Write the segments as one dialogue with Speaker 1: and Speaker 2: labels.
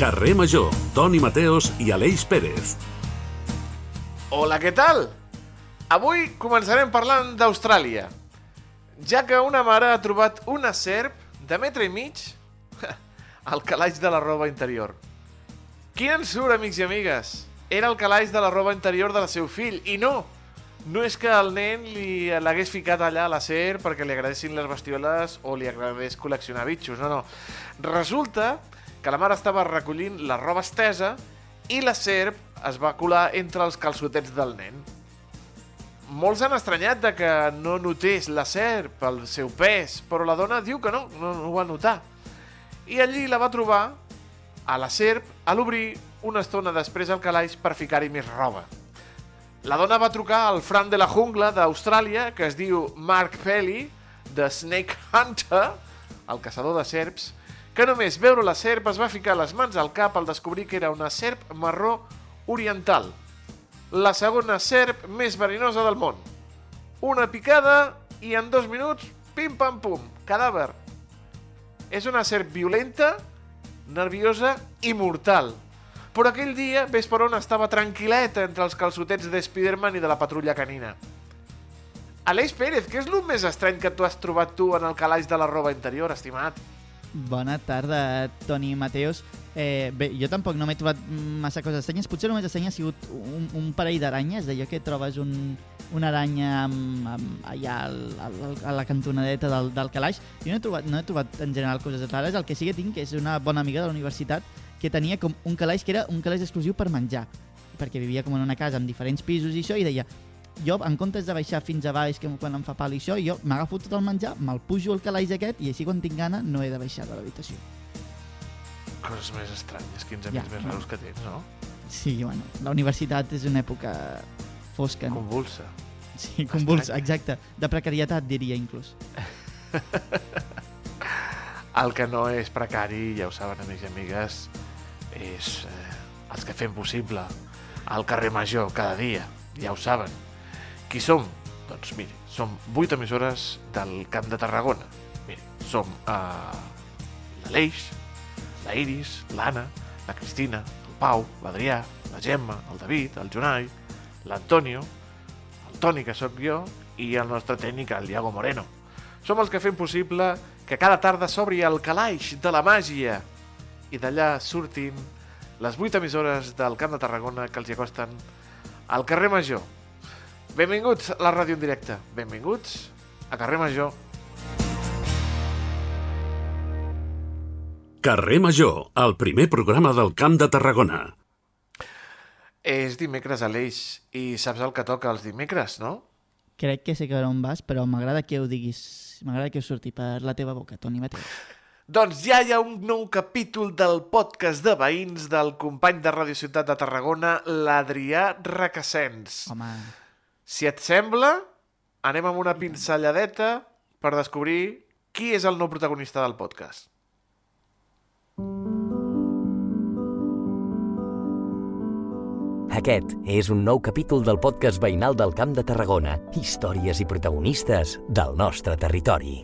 Speaker 1: Carrer Major, Toni Mateos i Aleix Pérez.
Speaker 2: Hola, què tal? Avui començarem parlant d'Austràlia, ja que una mare ha trobat una serp de metre i mig al calaix de la roba interior. Quin ensurt, amics i amigues? Era el calaix de la roba interior del seu fill, i no! No és que el nen li l'hagués ficat allà a la serp perquè li agradessin les bestioles o li agradés col·leccionar bitxos, no, no. Resulta que la mare estava recollint la roba estesa i la serp es va colar entre els calçotets del nen. Molts han estranyat de que no notés la serp el seu pes, però la dona diu que no, no, no ho va notar. I allí la va trobar a la serp a l'obrir una estona després al calaix per ficar-hi més roba. La dona va trucar al Fran de la Jungla d'Austràlia, que es diu Mark Pelly, de Snake Hunter, el caçador de serps, que només veure la serp es va ficar les mans al cap al descobrir que era una serp marró oriental, la segona serp més verinosa del món. Una picada i en dos minuts, pim-pam-pum, cadàver. És una serp violenta, nerviosa i mortal. Però aquell dia, ves per on estava tranquil·leta entre els calçotets de Spiderman i de la patrulla canina. Aleix Pérez, què és el més estrany que tu has trobat tu en el calaix de la roba interior, estimat?
Speaker 3: Bona tarda, Toni Mateos. Eh, bé, jo tampoc no m'he trobat massa coses estranyes. Potser el més estrany ha sigut un, un parell d'aranyes, d'allò que trobes un, una aranya amb, amb, allà al, al, a la cantonadeta del, del calaix. Jo no he, trobat, no he trobat en general coses rares. El que sí que tinc és una bona amiga de la universitat que tenia com un calaix que era un calaix exclusiu per menjar perquè vivia com en una casa amb diferents pisos i això, i deia, jo, en comptes de baixar fins a baix, que quan em fa pal i això, jo m'agafo tot el menjar, me'l pujo al calaix aquest, i així quan tinc gana no he de baixar de l'habitació.
Speaker 2: Coses més estranyes, quins
Speaker 3: Ja,
Speaker 2: amics més
Speaker 3: no.
Speaker 2: raros que tens, no?
Speaker 3: Sí, bueno, la universitat és una època fosca. No?
Speaker 2: Convulsa.
Speaker 3: Sí, convulsa, exacte. De precarietat, diria, inclús.
Speaker 2: El que no és precari, ja ho saben, amics i amigues, és eh, els que fem possible al carrer Major cada dia, ja ho saben. Qui som? Doncs miri, som vuit emissores del Camp de Tarragona. Miri, som eh, l'Aleix, la Iris, l'Anna, la Cristina, el Pau, l'Adrià, la Gemma, el David, el Jonai, l'Antonio, el Toni, que sóc jo, i el nostre tècnic, el Diago Moreno. Som els que fem possible que cada tarda s'obri el calaix de la màgia i d'allà surtin les vuit emissores del Camp de Tarragona que els hi acosten al carrer Major. Benvinguts a la ràdio en directe. Benvinguts a carrer Major.
Speaker 1: Carrer Major, el primer programa del Camp de Tarragona.
Speaker 2: És dimecres a l'Eix i saps el que toca els dimecres, no?
Speaker 3: Crec que sé que on vas, però m'agrada que ho diguis, m'agrada que ho surti per la teva boca, Toni Mateu.
Speaker 2: Doncs ja hi ha un nou capítol del podcast de veïns del company de Radio Ciutat de Tarragona, l'Adrià Requesens.
Speaker 3: Home,
Speaker 2: Si et sembla, anem amb una pinzelladeta per descobrir qui és el nou protagonista del podcast.
Speaker 4: Aquest és un nou capítol del podcast veïnal del Camp de Tarragona. Històries i protagonistes del nostre territori.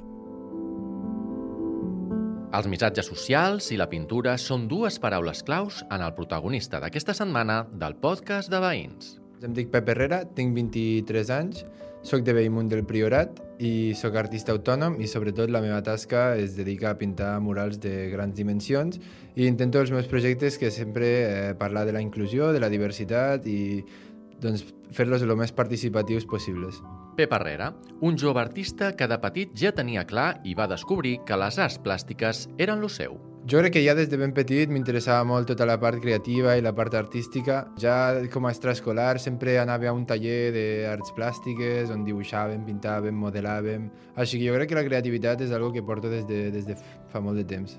Speaker 5: Els missatges socials i la pintura són dues paraules claus en el protagonista d'aquesta setmana del podcast de veïns.
Speaker 6: Em dic Pep Herrera, tinc 23 anys, sóc de Bellmunt del Priorat i sóc artista autònom i sobretot la meva tasca es dedica a pintar murals de grans dimensions i intento els meus projectes que sempre eh, parlar de la inclusió, de la diversitat i doncs, fer-los el més participatius possibles.
Speaker 5: Pep Herrera, un jove artista que de petit ja tenia clar i va descobrir que les arts plàstiques eren lo seu.
Speaker 6: Jo crec que ja des de ben petit m'interessava molt tota la part creativa i la part artística. Ja com a extraescolar sempre anava a un taller d'arts plàstiques on dibuixàvem, pintàvem, modelàvem... Així que jo crec que la creativitat és algo que porto des de, des de fa molt de temps.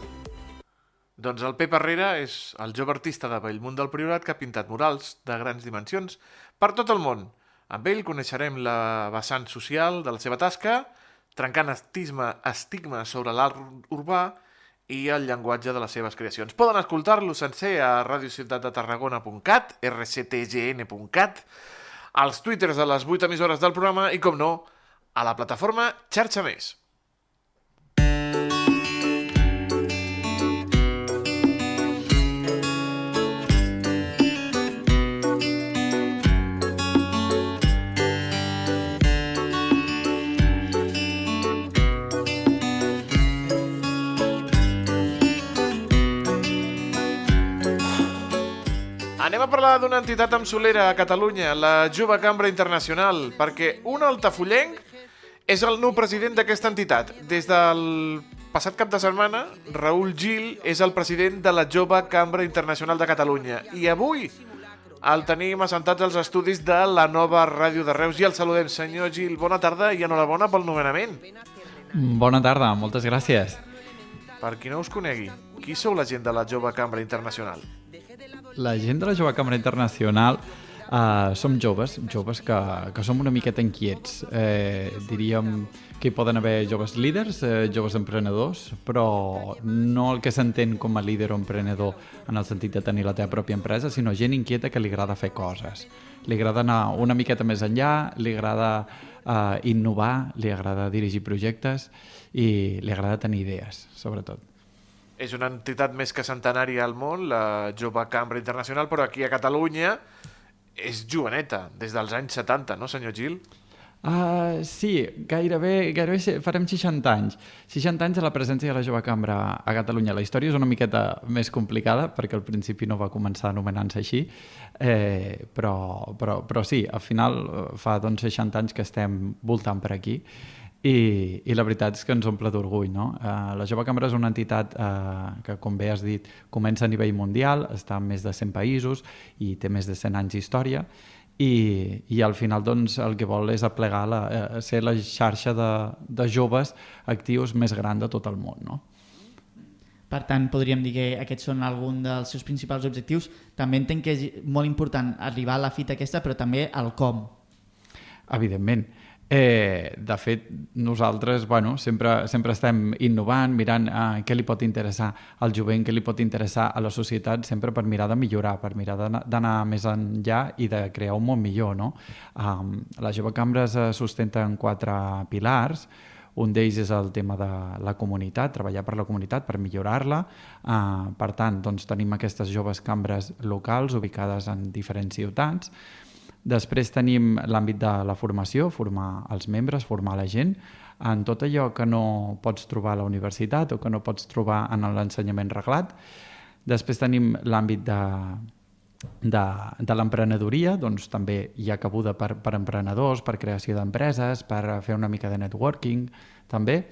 Speaker 2: Doncs el Pep Herrera és el jove artista de Bellmunt del Priorat que ha pintat murals de grans dimensions per tot el món. Amb ell coneixerem la vessant social de la seva tasca, trencant estigma, estigma sobre l'art urbà i el llenguatge de les seves creacions. Poden escoltar-lo sencer a radiociutatdetarragona.cat, rctgn.cat, als twitters de les 8 emissores del programa i, com no, a la plataforma Xarxa Més. Anem a parlar d'una entitat amb solera a Catalunya, la Jove Cambra Internacional, perquè un altafollenc és el nou president d'aquesta entitat. Des del passat cap de setmana, Raül Gil és el president de la Jove Cambra Internacional de Catalunya. I avui el tenim assentats als estudis de la nova ràdio de Reus i el saludem. Senyor Gil, bona tarda i enhorabona pel nomenament.
Speaker 7: Bona tarda, moltes gràcies.
Speaker 2: Per qui no us conegui, qui sou la gent de la Jove Cambra Internacional?
Speaker 7: La gent de la Jove Cambra Internacional uh, som joves, joves que, que som una miqueta inquiets. Eh, diríem que hi poden haver joves líders, eh, joves emprenedors, però no el que s'entén com a líder o emprenedor en el sentit de tenir la teva pròpia empresa, sinó gent inquieta que li agrada fer coses. Li agrada anar una miqueta més enllà, li agrada uh, innovar, li agrada dirigir projectes i li agrada tenir idees, sobretot.
Speaker 2: És una entitat més que centenària al món, la Jove Cambra Internacional, però aquí a Catalunya és joveneta, des dels anys 70, no, senyor Gil?
Speaker 7: Uh, sí, gairebé, gairebé farem 60 anys. 60 anys de la presència de la Jove Cambra a Catalunya. La història és una miqueta més complicada, perquè al principi no va començar anomenant-se així, eh, però, però, però sí, al final eh, fa doncs, 60 anys que estem voltant per aquí i, i la veritat és que ens omple d'orgull. No? Uh, la Jove Cambra és una entitat uh, que, com bé has dit, comença a nivell mundial, està en més de 100 països i té més de 100 anys d'història i, i al final doncs, el que vol és aplegar la, eh, ser la xarxa de, de joves actius més gran de tot el món. No?
Speaker 3: Per tant, podríem dir que aquests són algun dels seus principals objectius. També entenc que és molt important arribar a la fita aquesta, però també el com.
Speaker 7: Evidentment. Eh, de fet, nosaltres bueno, sempre, sempre estem innovant, mirant eh, què li pot interessar al jovent, què li pot interessar a la societat, sempre per mirar de millorar, per mirar d'anar- més enllà i de crear un món millor. No? Um, la Jove Cambra es sustenta en quatre pilars, un d'ells és el tema de la comunitat, treballar per la comunitat, per millorar-la. Uh, per tant, doncs, tenim aquestes joves cambres locals ubicades en diferents ciutats. Després tenim l'àmbit de la formació, formar els membres, formar la gent en tot allò que no pots trobar a la universitat o que no pots trobar en l'ensenyament reglat. Després tenim l'àmbit de, de, de l'emprenedoria, doncs també hi ha cabuda per, per emprenedors, per creació d'empreses, per fer una mica de networking, també.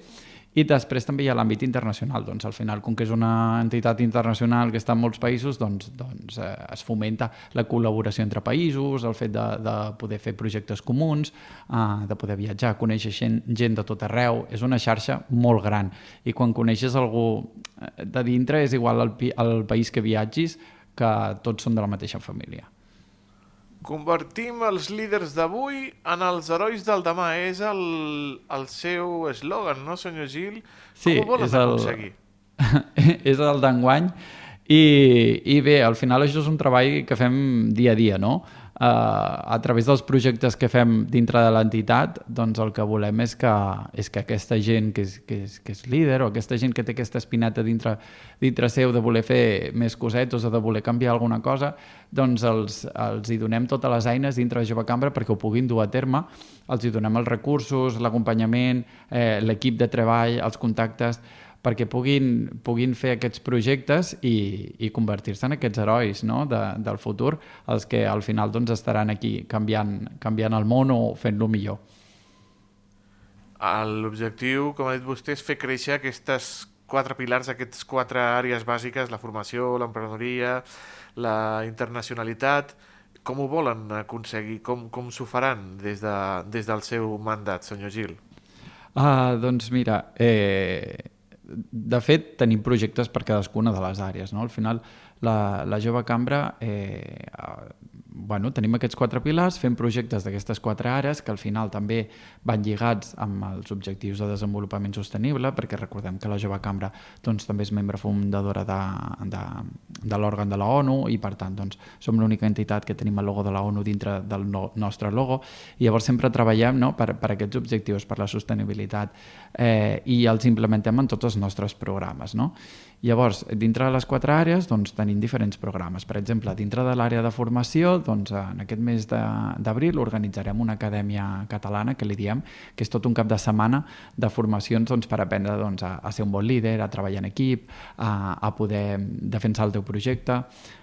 Speaker 7: I després també hi ha l'àmbit internacional, doncs al final, com que és una entitat internacional que està en molts països, doncs, doncs eh, es fomenta la col·laboració entre països, el fet de, de poder fer projectes comuns, eh, de poder viatjar, conèixer gent, gent de tot arreu, és una xarxa molt gran. I quan coneixes algú eh, de dintre és igual al, al país que viatgis, que tots són de la mateixa família.
Speaker 2: Convertim els líders d'avui en els herois del demà. És el, el seu eslògan, no, senyor Gil?
Speaker 7: Sí,
Speaker 2: Com ho volen
Speaker 7: és el-
Speaker 2: aconseguir?
Speaker 7: és el d'enguany i, i bé, al final això és un treball que fem dia a dia, no? Uh, a través dels projectes que fem dintre de l'entitat, doncs el que volem és que, és que aquesta gent que és, que, és, que és líder o aquesta gent que té aquesta espinata dintre, dintre seu de voler fer més cosetes o de voler canviar alguna cosa, doncs els, els hi donem totes les eines dintre de Jove Cambra perquè ho puguin dur a terme, els hi donem els recursos, l'acompanyament, eh, l'equip de treball, els contactes, perquè puguin, puguin fer aquests projectes i, i convertir-se en aquests herois no? de, del futur, els que al final doncs, estaran aquí canviant, canviant el món o fent-lo millor.
Speaker 2: L'objectiu, com ha dit vostè, és fer créixer aquestes quatre pilars, aquestes quatre àrees bàsiques, la formació, l'emprenedoria, la internacionalitat. Com ho volen aconseguir? Com, com s'ho faran des, de, des del seu mandat, senyor Gil?
Speaker 7: Uh, doncs mira, eh, de fet, tenim projectes per cadascuna de les àrees. No? Al final, la, la jove cambra eh, bueno, tenim aquests quatre pilars, fem projectes d'aquestes quatre àrees que al final també van lligats amb els objectius de desenvolupament sostenible, perquè recordem que la Jove Cambra doncs, també és membre fundadora de, de, de l'òrgan de la ONU i per tant doncs, som l'única entitat que tenim el logo de la ONU dintre del no, nostre logo i llavors sempre treballem no, per, per aquests objectius, per la sostenibilitat eh, i els implementem en tots els nostres programes. No? Llavors, dintre de les quatre àrees doncs, tenim diferents programes. Per exemple, dintre de l'àrea de formació, doncs, en aquest mes d'abril organitzarem una acadèmia catalana, que li diem, que és tot un cap de setmana de formacions doncs, per aprendre doncs, a, a ser un bon líder, a treballar en equip, a, a poder defensar el teu projecte,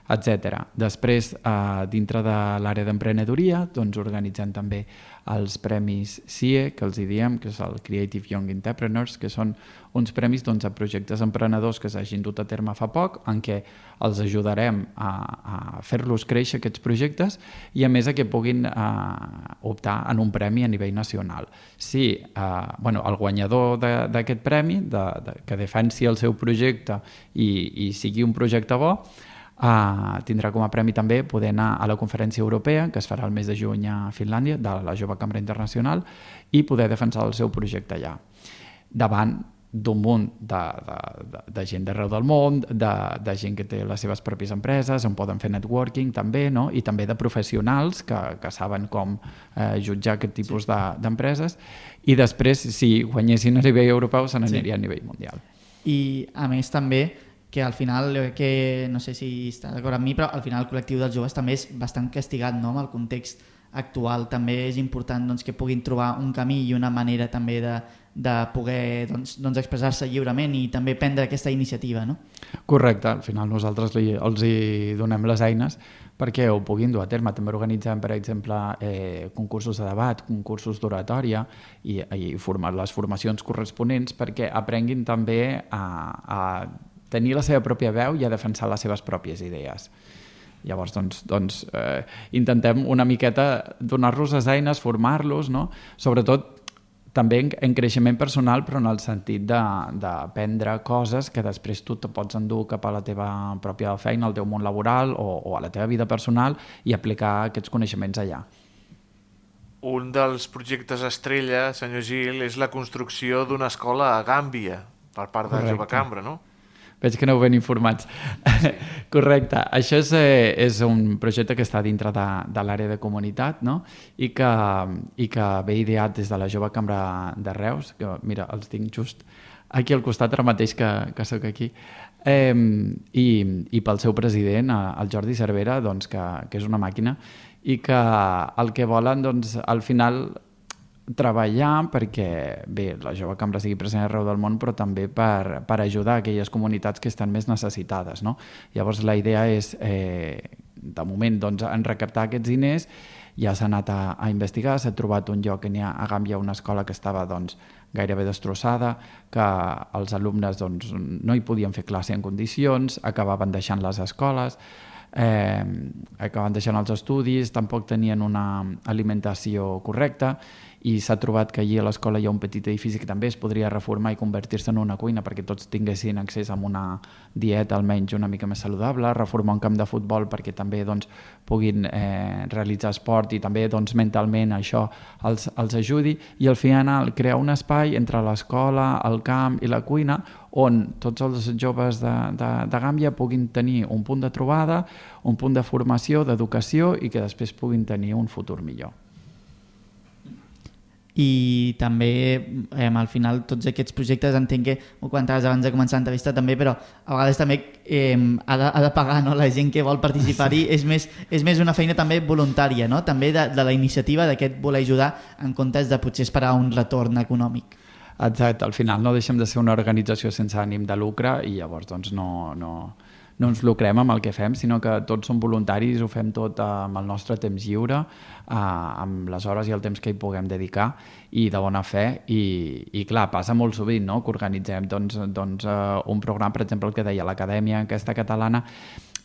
Speaker 7: etc. Després, eh, dintre de l'àrea d'emprenedoria, doncs organitzem també els premis CIE, que els diem, que és el Creative Young Entrepreneurs, que són uns premis doncs, a projectes emprenedors que s'hagin dut a terme fa poc, en què els ajudarem a, a fer-los créixer aquests projectes i a més a que puguin eh, optar en un premi a nivell nacional. Si eh, bueno, el guanyador d'aquest premi, de, de, que defensi el seu projecte i, i sigui un projecte bo, Uh, tindrà com a premi també poder anar a la conferència europea que es farà el mes de juny a Finlàndia de la Jove Cambra Internacional i poder defensar el seu projecte allà davant d'un munt de, de, de, de gent d'arreu del món, de, de gent que té les seves pròpies empreses, on poden fer networking també, no? i també de professionals que, que saben com eh, jutjar aquest tipus sí. d'empreses, i després, si guanyessin a nivell europeu, se n'aniria sí. a nivell mundial.
Speaker 3: I, a més, també, que al final, eh, que no sé si està d'acord amb mi, però al final el col·lectiu dels joves també és bastant castigat no? amb el context actual. També és important doncs, que puguin trobar un camí i una manera també de, de poder doncs, doncs expressar-se lliurement i també prendre aquesta iniciativa. No?
Speaker 7: Correcte, al final nosaltres li, els hi donem les eines perquè ho puguin dur a terme. També organitzem, per exemple, eh, concursos de debat, concursos d'oratòria i, i formar les formacions corresponents perquè aprenguin també a, a tenir la seva pròpia veu i a defensar les seves pròpies idees. Llavors, doncs, doncs eh, intentem una miqueta donar-los les eines, formar-los, no? sobretot també en, en creixement personal, però en el sentit d'aprendre coses que després tu te pots endur cap a la teva pròpia feina, al teu món laboral o, o a la teva vida personal i aplicar aquests coneixements allà.
Speaker 2: Un dels projectes estrella, senyor Gil, és la construcció d'una escola a Gàmbia per part de Correcte. Jove Cambra, no?
Speaker 7: Veig que aneu ben informats. Sí. Correcte. Això és, eh, és un projecte que està dintre de, de l'àrea de comunitat no? I, que, i que ve ideat des de la jove cambra de Reus, que mira, els tinc just aquí al costat ara mateix que, que sóc aquí, eh, i, i pel seu president, el Jordi Cervera, doncs, que, que és una màquina, i que el que volen, doncs, al final treballar perquè, bé, la jove cambra sigui present arreu del món, però també per, per ajudar aquelles comunitats que estan més necessitades. No? Llavors la idea és, eh, de moment, doncs, en recaptar aquests diners, ja s'ha anat a, a investigar, s'ha trobat un lloc que n'hi ha a Gàmbia, una escola que estava doncs, gairebé destrossada, que els alumnes doncs, no hi podien fer classe en condicions, acabaven deixant les escoles, eh, acabaven deixant els estudis, tampoc tenien una alimentació correcta, i s'ha trobat que allí a l'escola hi ha un petit edifici que també es podria reformar i convertir-se en una cuina perquè tots tinguessin accés a una dieta almenys una mica més saludable, reformar un camp de futbol perquè també doncs, puguin eh, realitzar esport i també doncs, mentalment això els, els ajudi. I al final crear un espai entre l'escola, el camp i la cuina on tots els joves de, de, de Gàmbia puguin tenir un punt de trobada, un punt de formació, d'educació i que després puguin tenir un futur millor
Speaker 3: i també eh, al final tots aquests projectes entenc que ho comentaves abans de començar l'entrevista també però a vegades també eh, ha, de, ha de pagar no? la gent que vol participar-hi sí. és, més, és més una feina també voluntària no? també de, de la iniciativa d'aquest voler ajudar en comptes de potser esperar un retorn econòmic
Speaker 7: Exacte, al final no deixem de ser una organització sense ànim de lucre i llavors doncs no, no, no ens lucrem amb el que fem, sinó que tots som voluntaris, ho fem tot amb el nostre temps lliure, eh, amb les hores i el temps que hi puguem dedicar i de bona fe i, i clar, passa molt sovint no? que organitzem doncs, doncs, uh, un programa, per exemple el que deia l'Acadèmia aquesta catalana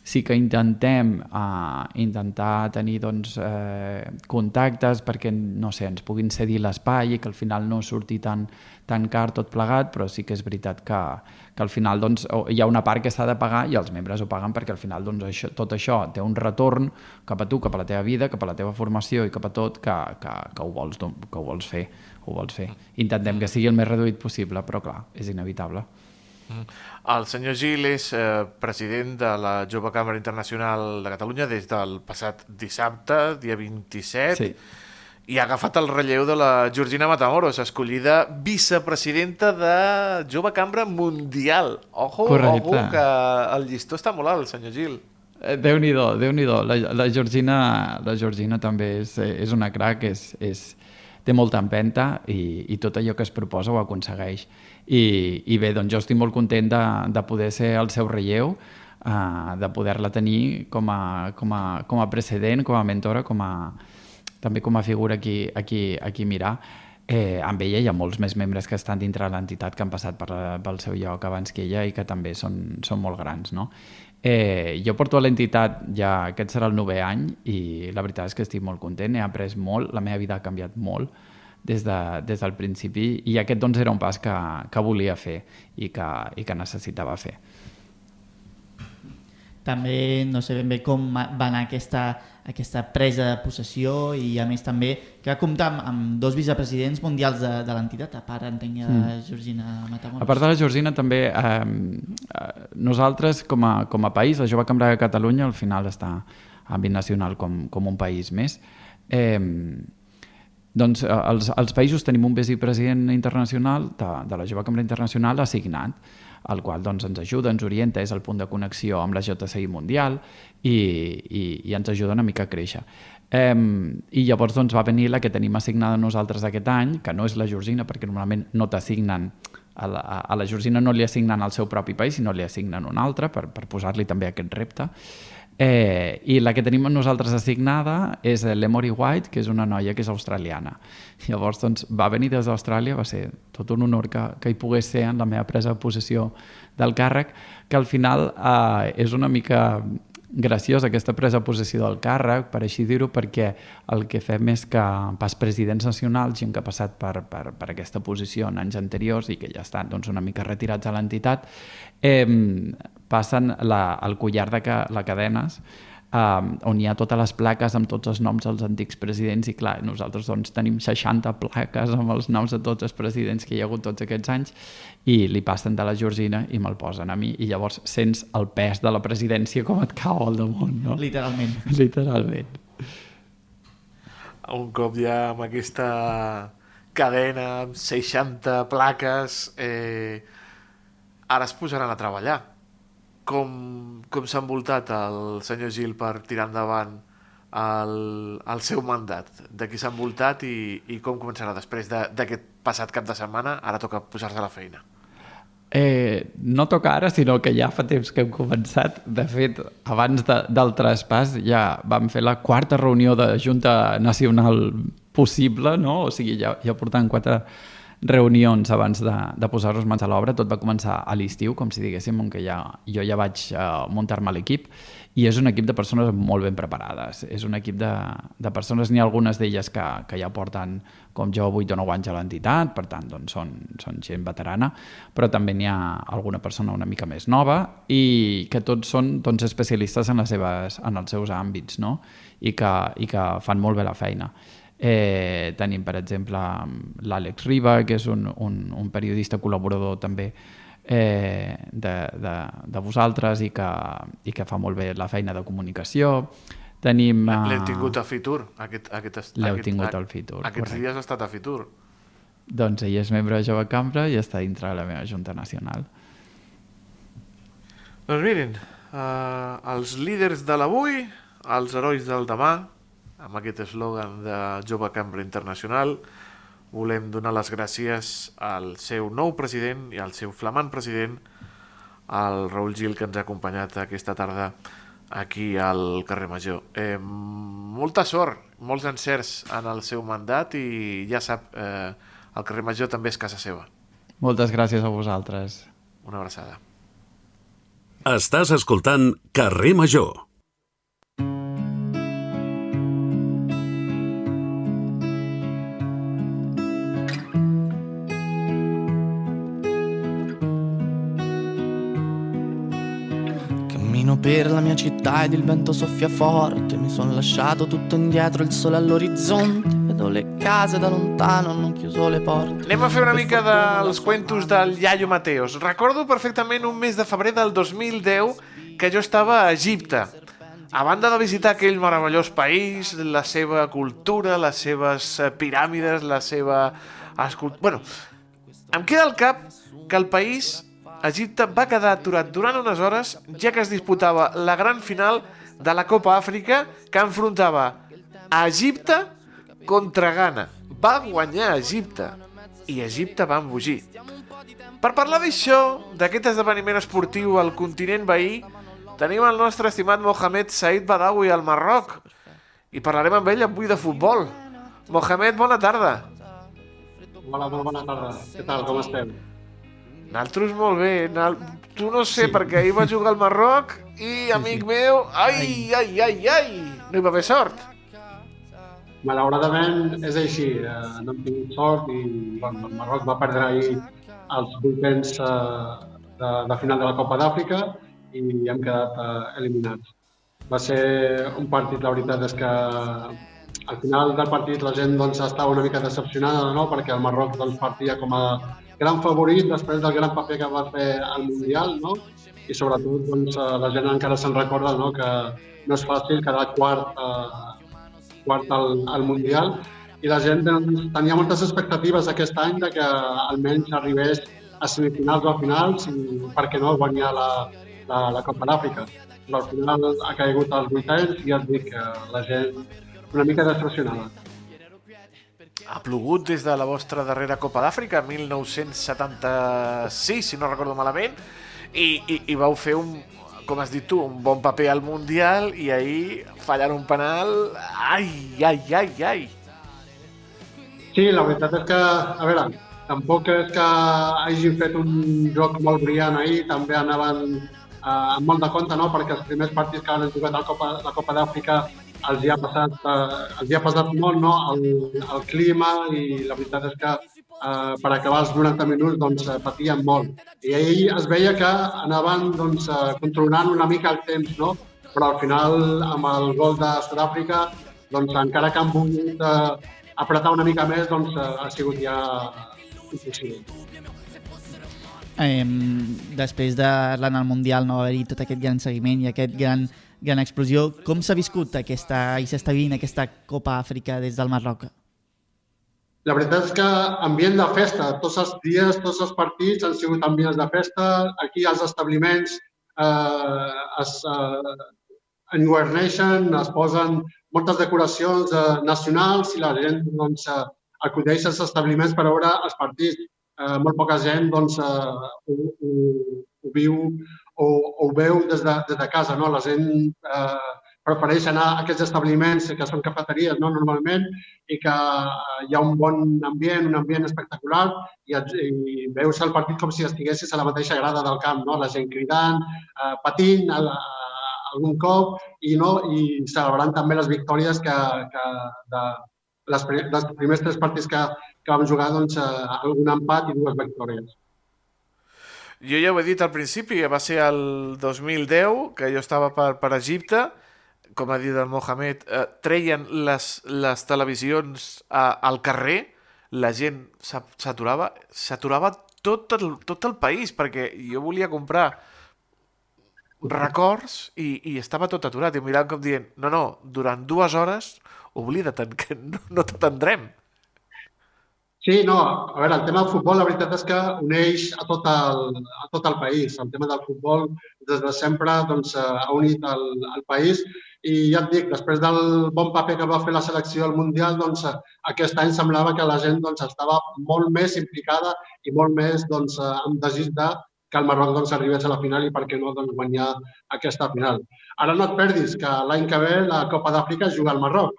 Speaker 7: sí que intentem uh, intentar tenir doncs, eh, contactes perquè no sé, ens puguin cedir l'espai i que al final no surti tan, tan car tot plegat, però sí que és veritat que, que al final doncs, hi ha una part que s'ha de pagar i els membres ho paguen perquè al final doncs, això, tot això té un retorn cap a tu, cap a la teva vida, cap a la teva formació i cap a tot que, que, que, ho, vols, que ho vols fer. Ho vols fer. Intentem que sigui el més reduït possible, però clar, és inevitable.
Speaker 2: El senyor Gil és eh, president de la Jove Càmera Internacional de Catalunya des del passat dissabte, dia 27,
Speaker 7: Sí.
Speaker 2: i ha agafat el relleu de la Georgina Matamoros, escollida vicepresidenta de Jove Cambra Mundial. Ojo,
Speaker 7: Correcte.
Speaker 2: ojo, que el llistó està molt alt, senyor Gil.
Speaker 7: Eh, Déu-n'hi-do, déu nhi déu la, la, Georgina, la Georgina també és, eh, és una crac, és, és, té molta empenta i, i tot allò que es proposa ho aconsegueix. I, i bé, doncs jo estic molt content de, de poder ser el seu relleu, uh, de poder-la tenir com a, com, a, com a precedent, com a mentora, com a, també com a figura aquí, aquí, aquí mirar. Eh, amb ella hi ha molts més membres que estan dintre de l'entitat que han passat per, pel seu lloc abans que ella i que també són, són molt grans. No? Eh, jo porto a l'entitat ja, aquest serà el novè any i la veritat és que estic molt content, he après molt, la meva vida ha canviat molt des, de, des del principi i aquest doncs era un pas que, que volia fer i que, i que necessitava fer.
Speaker 3: També no sé ben bé com va anar aquesta, aquesta presa de possessió i a més també que va comptar amb, amb dos vicepresidents mundials de, de l'entitat, a part entenc de mm. Georgina Matamoros.
Speaker 7: A part de la Georgina, també eh, nosaltres, com a, com a país, la Jove Cambra de Catalunya, al final està àmbit nacional com, com un país més, eh, doncs eh, els, els països tenim un vicepresident internacional de, de la Jove Cambra Internacional assignat, el qual doncs, ens ajuda, ens orienta, és el punt de connexió amb la JCI Mundial i, i, i ens ajuda una mica a créixer. Eh, I llavors doncs, va venir la que tenim assignada nosaltres aquest any, que no és la Georgina, perquè normalment no t'assignen a la, a la Georgina no li assignen al seu propi país, sinó li assignen un altre per, per posar-li també aquest repte. Eh, I la que tenim nosaltres assignada és l'Emory White, que és una noia que és australiana. Llavors, doncs, va venir des d'Austràlia, va ser tot un honor que, que hi pogués ser en la meva presa de possessió del càrrec, que al final eh, és una mica graciosa aquesta presa de possessió del càrrec, per així dir-ho, perquè el que fem és que pas presidents nacionals, gent que ha passat per, per, per aquesta posició en anys anteriors i que ja estan doncs, una mica retirats a l'entitat, eh, passen la, el collar de la cadenes um, on hi ha totes les plaques amb tots els noms dels antics presidents i clar, nosaltres doncs, tenim 60 plaques amb els noms de tots els presidents que hi ha hagut tots aquests anys i li passen de la Georgina i me'l posen a mi i llavors sents el pes de la presidència com et cau al damunt, no?
Speaker 3: Literalment.
Speaker 7: Literalment.
Speaker 2: Un cop ja amb aquesta cadena, amb 60 plaques, eh, ara es posaran a treballar. Com, com s'ha envoltat el senyor Gil per tirar endavant el, el seu mandat? De qui s'ha envoltat i, i com començarà després de- d'aquest passat cap de setmana? Ara toca posar-se a la feina.
Speaker 7: Eh, no toca ara, sinó que ja fa temps que hem començat. De fet, abans de, del traspàs ja vam fer la quarta reunió de Junta Nacional possible, no? O sigui, ja, ja portant quatre reunions abans de, de posar-nos mans a l'obra. Tot va començar a l'estiu, com si diguéssim, on que ja, jo ja vaig uh, muntar-me l'equip i és un equip de persones molt ben preparades. És un equip de, de persones, n'hi ha algunes d'elles que, que ja porten, com jo, 8 o 9 anys a l'entitat, per tant, doncs, són, són gent veterana, però també n'hi ha alguna persona una mica més nova i que tots són doncs, especialistes en, les seves, en els seus àmbits no? I, que, i que fan molt bé la feina. Eh, tenim, per exemple, l'Àlex Riba, que és un, un, un periodista col·laborador també eh, de, de, de vosaltres i que, i que fa molt bé la feina de comunicació. Tenim... eh,
Speaker 2: L'hem tingut a Fitur. Aquest, aquest, est-
Speaker 7: L'heu tingut
Speaker 2: a-
Speaker 7: al Fitur,
Speaker 2: Aquests
Speaker 7: correcte.
Speaker 2: dies ha estat a Fitur.
Speaker 7: Doncs ell és membre de Jove Cambra i està dintre de la meva Junta Nacional.
Speaker 2: Doncs mirin, uh, els líders de l'avui, els herois del demà, amb aquest eslògan de Jove Cambra Internacional, volem donar les gràcies al seu nou president i al seu flamant president, el Raül Gil, que ens ha acompanyat aquesta tarda aquí al carrer Major. Eh, molta sort, molts encerts en el seu mandat i ja sap, eh, el carrer Major també és casa seva.
Speaker 7: Moltes gràcies a vosaltres.
Speaker 2: Una abraçada.
Speaker 1: Estàs escoltant Carrer Major.
Speaker 8: Cammino per la mia città ed il vento soffia forte. Mi sono lasciato tutto indietro, il sole all'orizzonte. Vedo le case da lontano, hanno chiuso le porte.
Speaker 2: Anem a fer una mica dels cuentos del Iaio Mateos. Recordo perfectament un mes de febrer del 2010 que jo estava a Egipte. A banda de visitar aquell meravellós país, la seva cultura, les seves eh, piràmides, la seva. Bueno, em queda al cap que el país, Egipte, va quedar aturat durant unes hores ja que es disputava la gran final de la Copa Àfrica que enfrontava a Egipte contra Ghana. Va guanyar Egipte i Egipte va embogir. Per parlar d'això, d'aquest esdeveniment esportiu al continent veí, tenim el nostre estimat Mohamed Said Badawi al Marroc i parlarem amb ell avui de futbol. Mohamed, bona tarda.
Speaker 9: Hola, bona tarda. Què tal, com estem?
Speaker 2: Naltros molt bé. Nal... Tu no sé, sí. perquè ahir va jugar al Marroc i, amic sí. meu, ai, ai, ai, ai, no hi va haver sort.
Speaker 9: Malauradament és així. Eh, no hem tingut sort i bueno, el Marroc va perdre ahir els vuitens eh, de, de final de la Copa d'Àfrica i hem quedat eh, eliminats. Va ser un partit, la veritat és que al final del partit la gent doncs, estava una mica decepcionada no? perquè el Marroc doncs, partia com a gran favorit després del gran paper que va fer al Mundial no? i sobretot doncs, eh, la gent encara se'n recorda no? que no és fàcil quedar quart eh, quart al, al Mundial i la gent doncs, tenia moltes expectatives aquest any de que almenys arribés a semifinals o a finals i, per què no, guanyar la, la, la Copa d'Àfrica. Però al final ha caigut als vuitens i ja et dic que la gent una mica decepcionada.
Speaker 2: Ha plogut des de la vostra darrera Copa d'Àfrica, 1976, si no recordo malament, i, i, i vau fer un, com has dit tu, un bon paper al Mundial i ahir fallar un penal... Ai, ai, ai, ai!
Speaker 9: Sí, la veritat és que, a veure, tampoc és que hagin fet un joc molt brillant ahir, també anaven eh, amb molt de compte, no? perquè els primers partits que han jugat la Copa, la Copa d'Àfrica els hi ha passat, eh, els hi ha passat molt no? el, el clima i la veritat és que eh, per acabar els 90 minuts doncs, eh, patien molt. I ahir es veia que anaven doncs, eh, controlant una mica el temps, no? però al final, amb el gol de Sud-àfrica, doncs, encara que han volgut eh, apretar una mica més, doncs, eh, ha sigut ja impossible.
Speaker 3: Eh, després de l'anar al Mundial no va haver-hi tot aquest gran seguiment i aquest gran, gran explosió. Com s'ha viscut aquesta, i s'està vivint aquesta Copa Àfrica des del Marroc?
Speaker 9: La veritat és que ambient de festa, tots els dies, tots els partits han sigut ambients de festa. Aquí als establiments eh, es eh, enguerneixen, es posen moltes decoracions eh, nacionals i la gent doncs, eh, acudeix als establiments per veure els partits. Eh, molt poca gent doncs, eh, ho, ho, ho viu o, o veu des de, des de casa. No? La gent eh, prefereix anar a aquests establiments que són cafeteries no, normalment i que eh, hi ha un bon ambient, un ambient espectacular i, i veus el partit com si estiguessis a la mateixa grada del camp, no? la gent cridant, eh, patint a, a, algun cop i, no, i celebrant també les victòries que, que de les, les primers tres partits que, que vam jugar, doncs, eh, algun empat i dues victòries.
Speaker 2: Jo ja ho he dit al principi, va ser el 2010, que jo estava per, per Egipte, com ha dit el Mohamed, eh, treien les, les televisions a, al carrer, la gent s'aturava, s'aturava tot el, tot el país, perquè jo volia comprar records i, i estava tot aturat. I mirant com dient, no, no, durant dues hores oblida't, que no, no t'atendrem.
Speaker 9: Sí, no, a veure, el tema del futbol, la veritat és que uneix a tot el, a tot el país. El tema del futbol, des de sempre, doncs, ha unit el, el país i ja et dic, després del bon paper que va fer la selecció al Mundial, doncs, aquest any semblava que la gent doncs, estava molt més implicada i molt més doncs, amb desig de que el Marroc doncs, arribés a la final i per què no doncs, guanyar aquesta final. Ara no et perdis que l'any que ve la Copa d'Àfrica es juga al Marroc.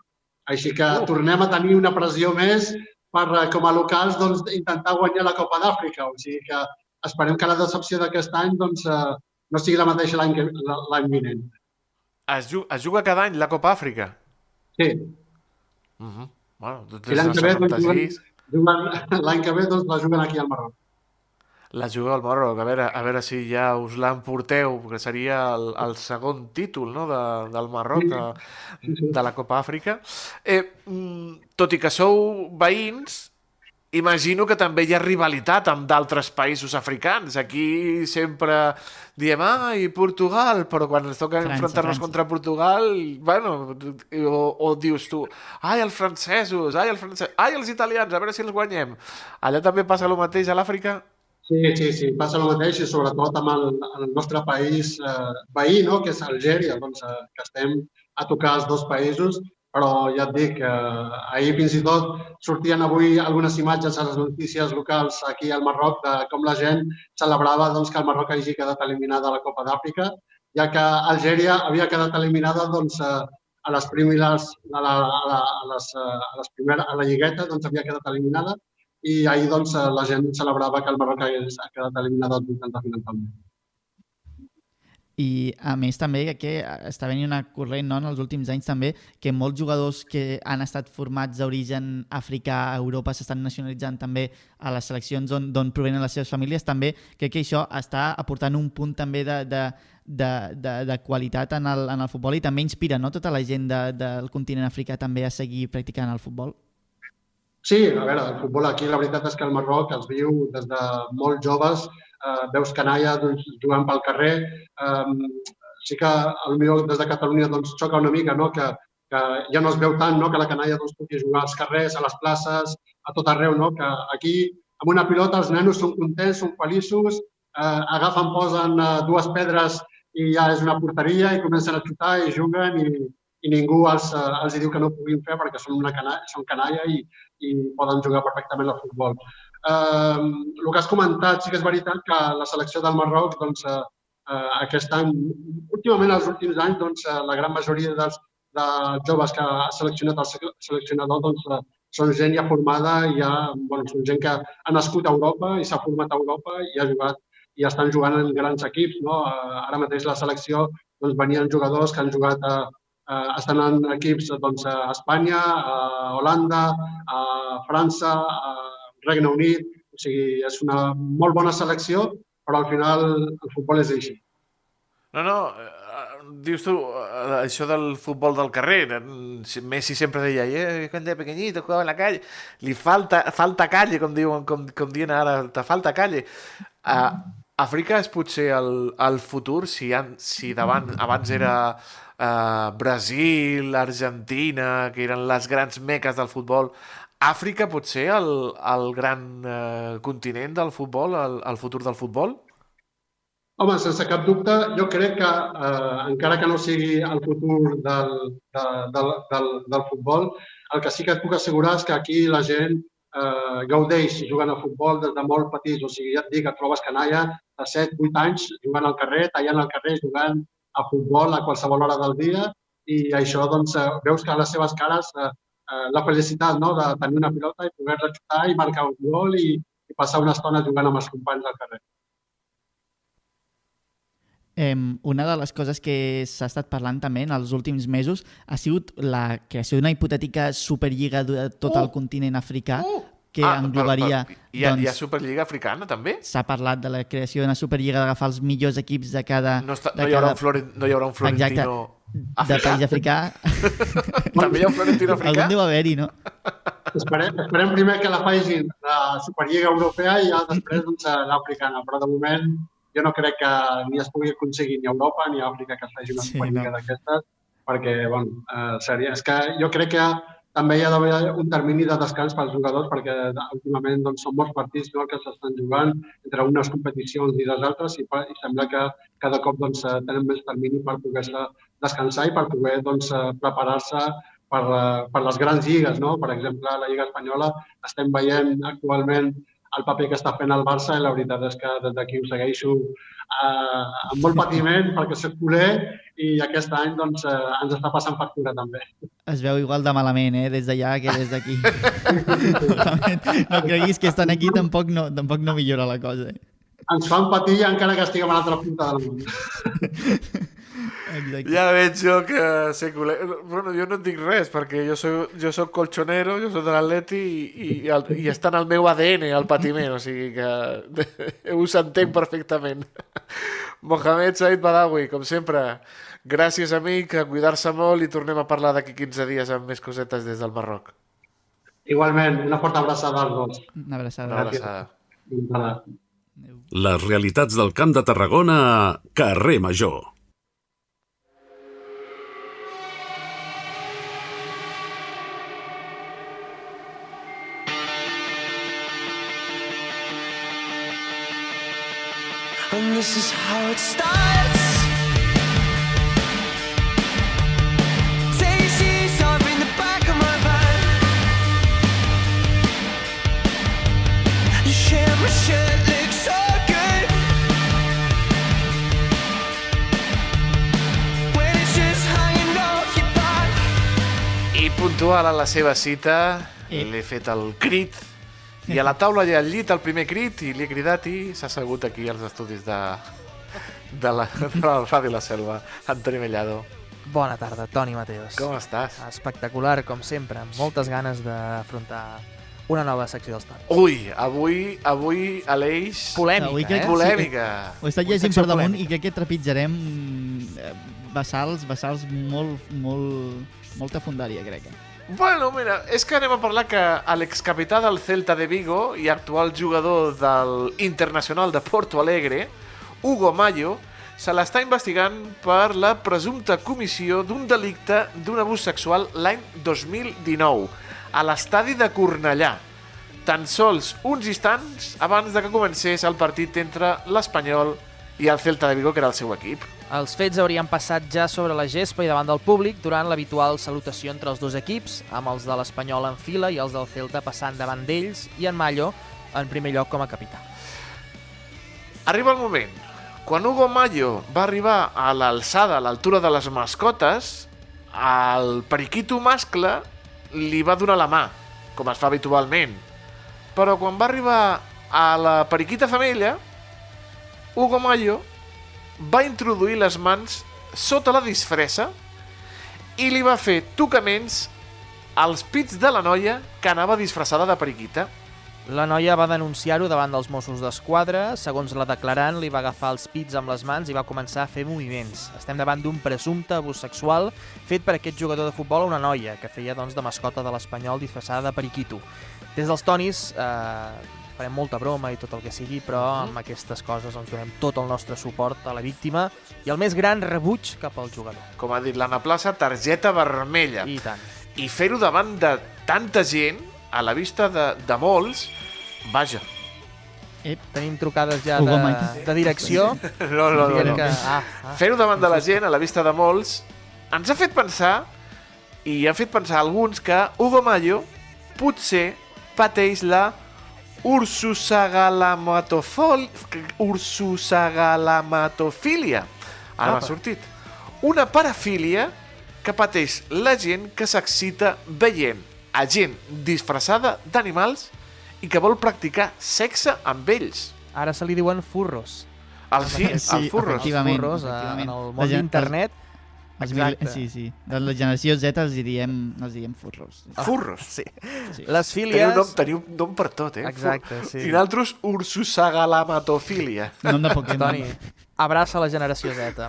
Speaker 9: Així que tornem a tenir una pressió més per, com a locals, doncs, intentar guanyar la Copa d'Àfrica. O sigui que esperem que la decepció d'aquest any doncs, no sigui la mateixa l'any vinent.
Speaker 2: Es juga, es juga cada any la Copa Àfrica?
Speaker 9: Sí,
Speaker 2: Uh -huh. Bueno,
Speaker 9: i l'any que ve, doncs,
Speaker 2: 76,
Speaker 9: juguen, juguen- l'any que ve doncs, la juguen aquí al Marroc.
Speaker 2: La juga al Marroc. A veure, a veure si ja us l'emporteu, que seria el, el segon títol no? de, del Marroc, de, de la Copa Àfrica. Eh, mm, tot i que sou veïns, imagino que també hi ha rivalitat amb d'altres països africans. Aquí sempre diem, ai, Portugal, però quan ens toca enfrontar-nos contra Portugal, bueno, o, o dius tu, ai, els francesos, ai, els francesos, ai, els italians, a veure si els guanyem. Allà també passa el mateix a l'Àfrica?
Speaker 9: Sí, sí, sí, passa el mateix i sobretot amb el, el nostre país eh, veí, no? que és Algèria, doncs, eh, que estem a tocar els dos països, però ja et dic, eh, ahir fins i tot sortien avui algunes imatges a les notícies locals aquí al Marroc de com la gent celebrava doncs, que el Marroc hagi quedat eliminada a la Copa d'Àfrica, ja que Algèria havia quedat eliminada doncs, eh, a les primeres, a la, a la, a les, eh, a les primeres, a la lligueta doncs, havia quedat eliminada i ahir doncs, la gent celebrava que el Marroc ha quedat eliminat als vuitens de final també.
Speaker 3: I a més també que està venint una corrent no, en els últims anys també que molts jugadors que han estat formats d'origen africà a Europa s'estan nacionalitzant també a les seleccions on- d'on provenen les seves famílies també crec que això està aportant un punt també de, de, de, de, de qualitat en el, en el futbol i també inspira no, tota la gent de, del continent africà també a seguir practicant el futbol.
Speaker 9: Sí, a veure, el futbol aquí la veritat és que el Marroc els viu des de molt joves, eh, veus canalla doncs, jugant pel carrer, eh, sí que potser des de Catalunya doncs, xoca una mica no? que, que ja no es veu tant no? que la canalla doncs, pugui jugar als carrers, a les places, a tot arreu, no? que aquí amb una pilota els nenos són contents, són feliços, eh, agafen, posen eh, dues pedres i ja és una porteria i comencen a xutar i juguen i, i ningú els, eh, els diu que no ho puguin fer perquè són, una canalla, són canalla i, i poden jugar perfectament al futbol. Eh, el que has comentat, sí que és veritat que la selecció del Marroc, doncs, eh, eh, aquest any, últimament els últims anys, doncs, eh, la gran majoria dels, de joves que ha seleccionat el sele- seleccionador doncs, són gent ja formada, ja, bueno, són gent que ha nascut a Europa i s'ha format a Europa i ha jugat i estan jugant en grans equips. No? Ara mateix la selecció doncs, venien jugadors que han jugat a, eh, estan en equips doncs, a Espanya, a Holanda, a França, a Regne Unit. O sigui, és una molt bona selecció, però al final el futbol és així.
Speaker 2: No, no, eh, dius tu, eh, això del futbol del carrer, Messi sempre deia, eh, cuando era pequeñito jugaba en la calle, li falta, falta calle, com diuen, com, com diuen ara, te falta calle. Uh, Àfrica és potser el, el futur, si, han, si davant, abans era uh, Brasil, Argentina, que eren les grans meques del futbol, Àfrica pot ser el, el gran uh, continent del futbol, el, el futur del futbol?
Speaker 9: Home, sense cap dubte, jo crec que, eh, encara que no sigui el futur del, de, del, del, del futbol, el que sí que et puc assegurar és que aquí la gent eh, gaudeix jugant a futbol des de molt petits. O sigui, ja et dic, et trobes canalla de 7, 8 anys jugant al carrer, tallant al carrer, jugant a futbol a qualsevol hora del dia i això, doncs, eh, veus que a les seves cares eh, eh, la felicitat no? de tenir una pilota i poder-la xutar i marcar un gol i, i passar una estona jugant amb els companys al carrer.
Speaker 3: Eh, una de les coses que s'ha estat parlant també en els últims mesos ha sigut la creació d'una hipotètica superlliga de tot el continent africà que
Speaker 2: Ah,
Speaker 3: englobaria...
Speaker 2: hi, ha, hi ha
Speaker 3: doncs,
Speaker 2: Superliga Africana, també?
Speaker 3: S'ha parlat de la creació d'una superlliga d'agafar els millors equips de cada...
Speaker 2: No, està,
Speaker 3: de
Speaker 2: no, hi haurà
Speaker 3: cada-
Speaker 2: un Floren, no hi haurà un Florentino
Speaker 3: de país africà.
Speaker 2: També hi ha un Florentino africà?
Speaker 3: Algun deu haver-hi, no?
Speaker 9: Esperem, esperem primer que la facin la Superliga Europea i ja després doncs, l'africana, però de moment jo no crec que ni es pugui aconseguir ni a Europa ni a Àfrica que es faci una
Speaker 3: Sí,
Speaker 9: Superliga
Speaker 3: no.
Speaker 9: d'aquestes, perquè bueno, eh, seria, és que jo crec que també hi ha d'haver un termini de descans pels jugadors perquè últimament doncs, són molts partits no, que s'estan jugant entre unes competicions i les altres i, i sembla que cada cop doncs, eh, tenen més termini per poder-se descansar i per poder doncs, eh, preparar-se per, eh, per les grans lligues. No? Per exemple, la Lliga Espanyola estem veient actualment el paper que està fent el Barça i la veritat és que des d'aquí ho segueixo eh, amb molt patiment perquè soc culer i aquest any doncs, eh, ens està passant factura també.
Speaker 3: Es veu igual de malament, eh? Des d'allà que des d'aquí. no creguis que estan aquí tampoc no, tampoc no millora la cosa. Eh?
Speaker 9: ens fan patir encara que estiguem a l'altra punta del món.
Speaker 3: Exacte.
Speaker 2: Ja veig jo que ser culer... Bueno, jo no et dic res, perquè jo soc, jo soc colchonero, jo soc de l'Atleti i, i, el, i està en el meu ADN el patiment, o sigui que us entenc perfectament. Mohamed Said Badawi, com sempre, gràcies amic, a cuidar-se molt i tornem a parlar d'aquí 15 dies amb més cosetes des del Marroc.
Speaker 9: Igualment, una forta abraçada als dos.
Speaker 3: Una abraçada.
Speaker 2: Una abraçada.
Speaker 1: Les realitats del Camp de Tarragona a Carrer Major.
Speaker 10: This is how it starts. Daisies are in the back of my van. You share my shirt, looks so good. When it's just hanging off your back.
Speaker 2: I puntual a la seva cita,
Speaker 3: Eh.
Speaker 2: l'he fet el crit, i a la taula hi ha al llit el primer crit, i li he cridat i s'ha assegut aquí als estudis de, de, la, de la Ràdio La Selva. Antoni Mellado,
Speaker 11: Bona tarda, Toni Mateos.
Speaker 2: com estàs?
Speaker 11: Espectacular, com sempre, amb moltes ganes d'afrontar una nova secció dels Tonis.
Speaker 2: Ui, avui, avui Aleix...
Speaker 11: Polèmica,
Speaker 3: Avui
Speaker 11: eh?
Speaker 3: crec-
Speaker 2: Polèmica.
Speaker 3: Ho he estat llegint per damunt
Speaker 11: polèmica.
Speaker 3: i crec que trepitjarem eh, vessals, vessals molt, molt, molta fundària, crec. eh.
Speaker 2: Bueno, mira, és que anem a parlar que l'excapità del Celta de Vigo i actual jugador del Internacional de Porto Alegre, Hugo Mayo, se l'està investigant per la presumpta comissió d'un delicte d'un abús sexual l'any 2019 a l'estadi de Cornellà, tan sols uns instants abans de que comencés el partit entre l'Espanyol i el Celta de Vigo, que era el seu equip.
Speaker 11: Els fets haurien passat ja sobre la gespa i davant del públic durant l'habitual salutació entre els dos equips, amb els de l'Espanyol en fila i els del Celta passant davant d'ells i en Mallo en primer lloc com a capità.
Speaker 2: Arriba el moment. Quan Hugo Mayo va arribar a l'alçada, a l'altura de les mascotes, el periquito mascle li va donar la mà, com es fa habitualment. Però quan va arribar a la periquita femella, Hugo Mayo va introduir les mans sota la disfressa i li va fer tocaments als pits de la noia que anava disfressada de periquita.
Speaker 11: La noia va denunciar-ho davant dels Mossos d'Esquadra. Segons la declarant, li va agafar els pits amb les mans i va començar a fer moviments. Estem davant d'un presumpte abús sexual fet per aquest jugador de futbol a una noia que feia doncs, de mascota de l'Espanyol disfressada de periquito. Des dels tonis eh, farem molta broma i tot el que sigui, però amb aquestes coses ens donem tot el nostre suport a la víctima i el més gran rebuig cap al jugador.
Speaker 2: Com ha dit l'Anna Plaça, targeta vermella.
Speaker 11: I tant.
Speaker 2: I fer-ho davant de tanta gent, a la vista de, de molts, vaja.
Speaker 11: Tenim trucades ja de, de direcció.
Speaker 2: No, no, no. No.
Speaker 11: Que, ah, ah.
Speaker 2: Fer-ho davant de la gent, a la vista de molts, ens ha fet pensar, i ha fet pensar alguns, que Hugo Mayo potser pateix la ursusagalamatofol... ursusagalamatofília. Ara m'ha sortit. Una parafília que pateix la gent que s'excita veient a gent disfressada d'animals i que vol practicar sexe amb ells.
Speaker 11: Ara se li diuen furros.
Speaker 2: El, fi,
Speaker 3: Sí,
Speaker 2: el furros.
Speaker 3: efectivament.
Speaker 11: Furros,
Speaker 3: efectivament.
Speaker 11: en el món
Speaker 3: gent-
Speaker 11: d'internet.
Speaker 3: Els mil...
Speaker 11: Exacte.
Speaker 3: Sí, sí. De la generació Z els hi diem, els hi diem furros.
Speaker 2: Furros.
Speaker 11: Sí.
Speaker 3: Sí.
Speaker 11: Les
Speaker 2: Teniu
Speaker 11: fílies...
Speaker 2: nom, teniu nom per tot, eh?
Speaker 11: Exacte, sí.
Speaker 2: I d'altres, ursusagalamatofília.
Speaker 3: Nom de Pokémon.
Speaker 11: Toni, abraça la generació Z.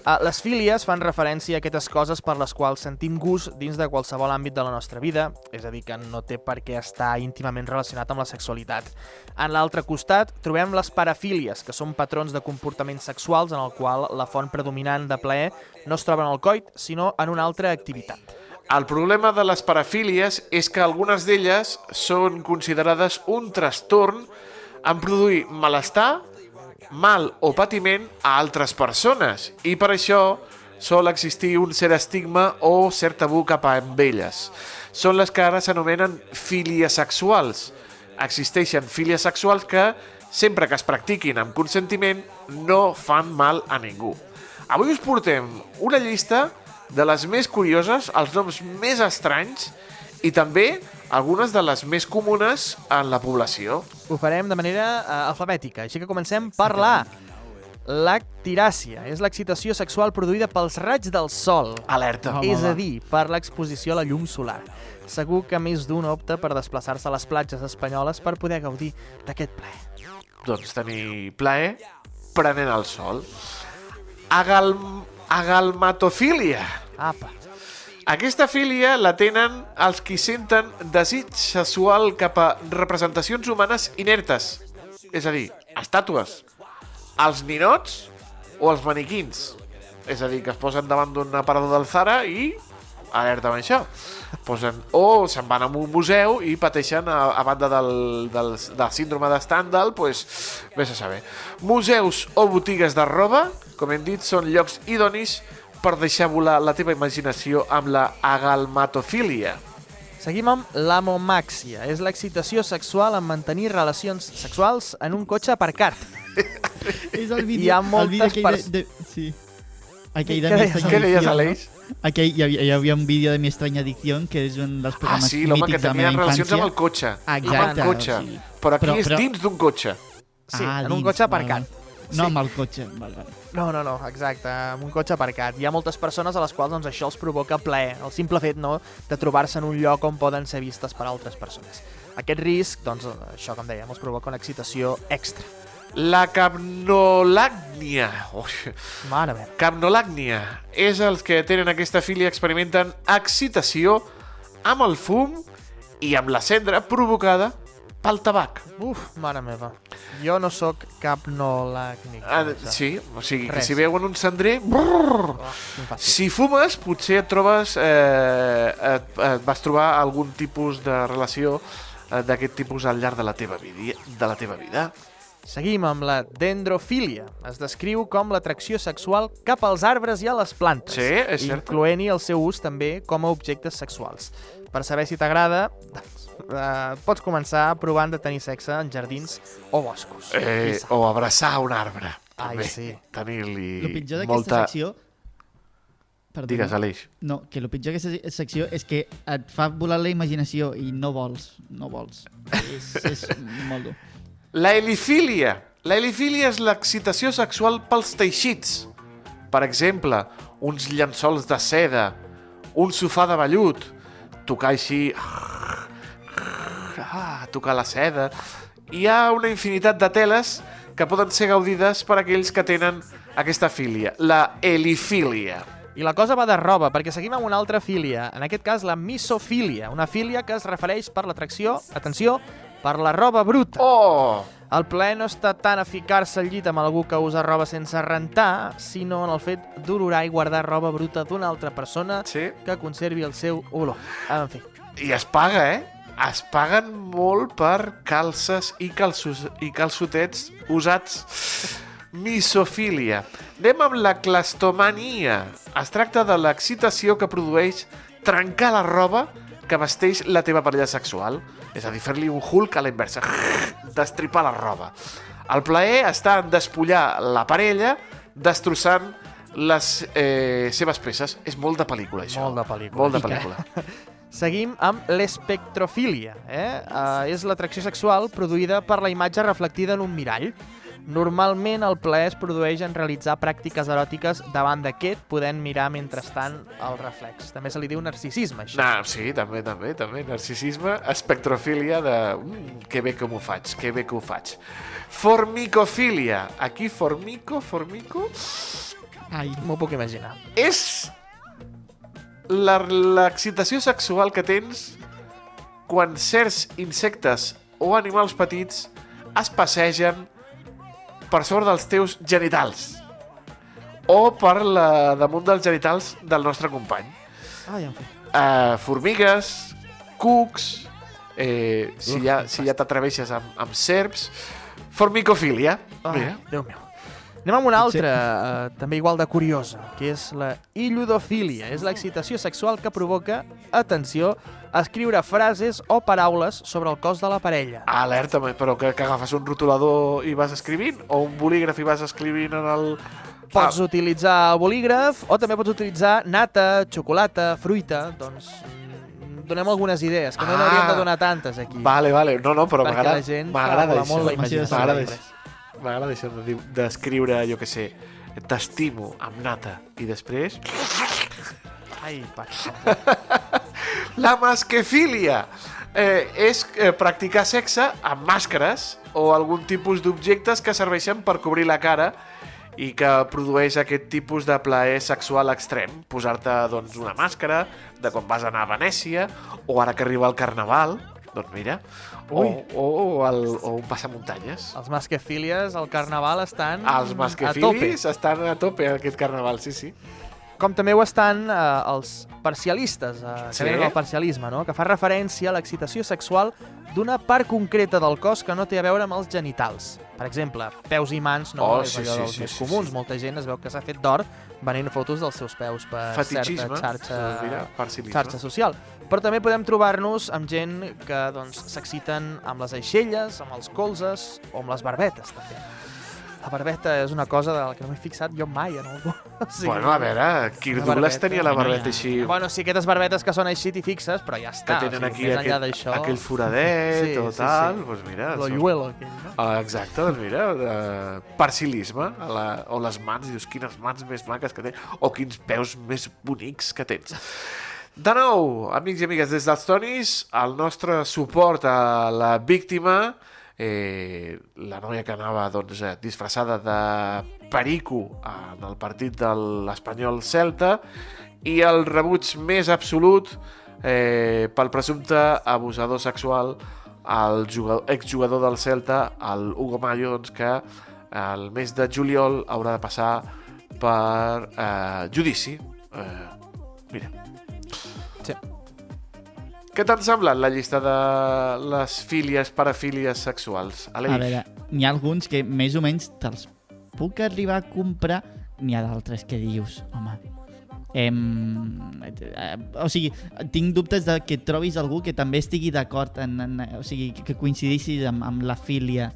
Speaker 11: Uh, les fílies fan referència a aquestes coses per les quals sentim gust dins de qualsevol àmbit de la nostra vida, és a dir, que no té per què estar íntimament relacionat amb la sexualitat. En l'altre costat trobem les parafílies, que són patrons de comportaments sexuals en el qual la font predominant de plaer no es troba en el coit, sinó en una altra activitat.
Speaker 2: El problema de les parafílies és que algunes d'elles són considerades un trastorn en produir malestar, mal o patiment a altres persones i per això sol existir un cert estigma o cert tabú cap a amb elles. Són les que ara s'anomenen fílies sexuals. Existeixen fílies sexuals que, sempre que es practiquin amb consentiment, no fan mal a ningú. Avui us portem una llista de les més curioses, els noms més estranys i també algunes de les més comunes en la població.
Speaker 11: Ho farem de manera uh, alfabètica, així que comencem per la Lactiràcia és l'excitació sexual produïda pels raigs del sol.
Speaker 2: Alerta.
Speaker 11: és a dir, per l'exposició a la llum solar. Segur que més d'un opta per desplaçar-se a les platges espanyoles per poder gaudir d'aquest ple.
Speaker 2: Doncs tenir plaer prenent el sol. Agal... Agalmatofília.
Speaker 11: Apa.
Speaker 2: Aquesta filia la tenen els qui senten desig sexual cap a representacions humanes inertes. És a dir, estàtues, els ninots o els maniquins. És a dir, que es posen davant d'un aparador del Zara i alerta amb això. Posen, o se'n van a un museu i pateixen a, a banda del, del, del síndrome de Stendhal, pues, vés a saber. Museus o botigues de roba, com hem dit, són llocs idonis per deixar volar la teva imaginació amb la agalmatofília.
Speaker 11: Seguim amb l'amomàxia. És l'excitació sexual en mantenir relacions sexuals en un cotxe aparcat.
Speaker 3: És el vídeo,
Speaker 11: Hi ha
Speaker 3: el
Speaker 11: moltes
Speaker 3: vídeo aquell
Speaker 11: pers-
Speaker 3: de, de, sí. Aquell de
Speaker 11: Què deies,
Speaker 2: què deies, Aleix?
Speaker 3: Aquell, hi, havia, hi havia un vídeo de mi extraña adicción que és un dels
Speaker 2: Ah,
Speaker 3: programes
Speaker 2: sí, l'home que
Speaker 3: mítics de la
Speaker 2: tenia
Speaker 3: meva
Speaker 2: relacions
Speaker 3: infància.
Speaker 2: amb el cotxe.
Speaker 3: Exacte,
Speaker 2: amb el cotxe.
Speaker 3: sigui,
Speaker 2: però aquí
Speaker 3: però-
Speaker 2: és
Speaker 3: però-
Speaker 2: dins d'un cotxe.
Speaker 11: Sí,
Speaker 3: Ah,
Speaker 11: en un
Speaker 3: dins,
Speaker 11: cotxe
Speaker 3: val,
Speaker 11: aparcat.
Speaker 3: val. No amb el cotxe. Val, val.
Speaker 11: No, no, no, exacte, amb un cotxe aparcat. Hi ha moltes persones a les quals doncs, això els provoca plaer, el simple fet no, de trobar-se en un lloc on poden ser vistes per altres persones. Aquest risc, doncs, això, com dèiem, els provoca una excitació extra.
Speaker 2: La capnolàgnia. Ui,
Speaker 11: Mare meva.
Speaker 2: capnolàgnia és els que tenen aquesta filia experimenten excitació amb el fum i amb la cendra provocada pel tabac.
Speaker 11: Uf, mare meva. Jo no sóc cap no làcnic.
Speaker 2: Ah, sí, o sigui, que
Speaker 11: Res.
Speaker 2: si veuen un cendrer... Brrr, si fumes, potser et trobes... Eh, et, et vas trobar algun tipus de relació eh, d'aquest tipus al llarg de la teva vida. De la teva vida.
Speaker 11: Seguim amb la dendrofília. Es descriu com l'atracció sexual cap als arbres i a les plantes,
Speaker 2: Sí, és cert.
Speaker 11: incloent-hi el seu ús també com a objectes sexuals. Per saber si t'agrada, doncs, eh, pots començar provant de tenir sexe en jardins o boscos.
Speaker 2: Eh, o abraçar un arbre.
Speaker 11: Ai,
Speaker 2: També.
Speaker 11: sí.
Speaker 2: Tenir-li
Speaker 3: El pitjor d'aquesta
Speaker 2: molta...
Speaker 3: secció... Perdona.
Speaker 2: Digues, Aleix.
Speaker 3: No, que el pitjor d'aquesta secció és que et fa volar la imaginació i no vols, no vols. És, és molt dur.
Speaker 2: La helifília. La helifília és l'excitació sexual pels teixits. Per exemple, uns llençols de seda, un sofà de vellut, tocar així... Ah, tocar la seda... Hi ha una infinitat de teles que poden ser gaudides per aquells que tenen aquesta filia, la helifília.
Speaker 11: I la cosa va de roba, perquè seguim amb una altra filia, en aquest cas la misofília, una filia que es refereix per l'atracció, atenció, per la roba bruta.
Speaker 2: Oh!
Speaker 11: El plaer no està tant a ficar-se al llit amb algú que usa roba sense rentar, sinó en el fet d'olorar i guardar roba bruta d'una altra persona
Speaker 2: sí.
Speaker 11: que conservi el seu olor. En fi.
Speaker 2: I es paga, eh? Es paguen molt per calces i, calços, i calçotets usats. Misofília. Anem amb la clastomania. Es tracta de l'excitació que produeix trencar la roba que vesteix la teva parella sexual. És a dir, fer-li un hulk a la inversa. Destripar la roba. El plaer està en despullar la parella destrossant les eh, seves peces. És molt de pel·lícula, això.
Speaker 11: Molt de pel·lícula.
Speaker 2: Molt de pel·lícula.
Speaker 11: Seguim amb l'espectrofília. Eh? Uh, és l'atracció sexual produïda per la imatge reflectida en un mirall. Normalment el plaer es produeix en realitzar pràctiques eròtiques davant d'aquest, podent mirar mentrestant el reflex. També se li diu narcisisme, això.
Speaker 2: No, sí, també, també, també. Narcisisme, espectrofília de... Mm, que bé que m'ho faig, que bé que ho faig. Formicofília. Aquí formico, formico...
Speaker 3: Ai.
Speaker 11: M'ho puc imaginar.
Speaker 2: És l'excitació sexual que tens quan certs insectes o animals petits es passegen per sobre dels teus genitals o per la, damunt dels genitals del nostre company.
Speaker 11: Ai, en fi.
Speaker 2: Uh, formigues, cucs, eh, si,
Speaker 11: Uf,
Speaker 2: ja, si ja t'atreveixes amb, amb serps, formicofília.
Speaker 11: Ai,
Speaker 2: Mira.
Speaker 11: Déu meu. Anem amb una altra, eh, també igual de curiosa, que és la illudofília. És l'excitació sexual que provoca, atenció, escriure frases o paraules sobre el cos de la parella.
Speaker 2: Alerta, però que, que agafes un rotulador i vas escrivint? O un bolígraf i vas escrivint en el...
Speaker 11: Pots utilitzar el bolígraf o també pots utilitzar nata, xocolata, fruita, doncs mm, donem algunes idees, que no
Speaker 2: Ah.
Speaker 11: n'hauríem de donar tantes aquí.
Speaker 2: Vale, vale. No, no, però
Speaker 11: Perquè
Speaker 2: m'agrada
Speaker 11: la gent
Speaker 2: m'agrada això.
Speaker 11: molt la imaginació.
Speaker 2: M'agrada. M'agrada això de d'escriure, jo que sé, t'estimo amb nata i després
Speaker 11: Ai, per
Speaker 2: la masquefília eh, és eh, practicar sexe amb màscares o algun tipus d'objectes que serveixen per cobrir la cara i que produeix aquest tipus de plaer sexual extrem. Posar-te doncs, una màscara de quan vas anar a Venècia o ara que arriba el Carnaval, doncs mira,
Speaker 11: Ui.
Speaker 2: o, o, el, o un passamuntanyes.
Speaker 11: Els masquefílies al Carnaval estan
Speaker 2: Els
Speaker 11: a tope.
Speaker 2: estan a tope aquest Carnaval, sí, sí.
Speaker 11: Com també ho estan eh, els parcialistes, eh, que
Speaker 2: Sí.
Speaker 11: venen del parcialisme, no? que fa referència a l'excitació sexual d'una part concreta del cos que no té a veure amb els genitals. Per exemple, peus i mans no
Speaker 2: Oh,
Speaker 11: és
Speaker 2: sí,
Speaker 11: allò
Speaker 2: sí,
Speaker 11: dels
Speaker 2: sí,
Speaker 11: més
Speaker 2: sí,
Speaker 11: comuns.
Speaker 2: sí.
Speaker 11: Molta gent es veu que s'ha fet d'or venint fotos dels seus peus per
Speaker 2: Fetichisme,
Speaker 11: certa xarxa,
Speaker 2: doncs
Speaker 11: xarxa social. Però també podem trobar-nos amb gent que doncs, s'exciten amb les aixelles, amb els colzes o amb les barbetes, també. La barbeta és una cosa de la que no m'he fixat jo mai en algú. O sigui,
Speaker 2: Bueno, a veure, Kirk
Speaker 11: una
Speaker 2: Douglas
Speaker 11: barbeta.
Speaker 2: tenia la barbeta
Speaker 11: ja.
Speaker 2: així...
Speaker 11: Bueno, sí, aquestes barbetes que són així t'hi fixes, però ja
Speaker 2: que
Speaker 11: està.
Speaker 2: tenen
Speaker 11: o
Speaker 2: aquí
Speaker 11: sigui, enllà
Speaker 2: aquell, aquell foradet
Speaker 11: Sí,
Speaker 2: o
Speaker 11: sí,
Speaker 2: tal,
Speaker 11: sí.
Speaker 2: doncs mira... són-
Speaker 11: L'hoyuelo aquell, no?
Speaker 2: Ah, exacte, doncs mira, uh, parcilisme, a la, o les mans, dius, quines mans més blanques que tens, o quins peus més bonics que tens. De nou, amics i amigues, des dels Tonis, el nostre suport a la víctima, eh, la noia que anava doncs, eh, disfressada de perico en el partit de l'Espanyol Celta, i el rebuig més absolut eh, pel presumpte abusador sexual al jugador, exjugador del Celta, el Hugo Mayo, doncs, que el mes de juliol haurà de passar per eh, judici. Eh, mira.
Speaker 11: Sí.
Speaker 2: Què t'han semblat la llista de les fílies, parafílies sexuals? Aleix?
Speaker 3: A veure, n'hi ha alguns que més o menys te'ls puc arribar a comprar, n'hi ha d'altres que dius, home... Em, eh, o sigui, tinc dubtes de que trobis algú que també estigui d'acord en, en, o sigui, que coincidissis amb, amb la filia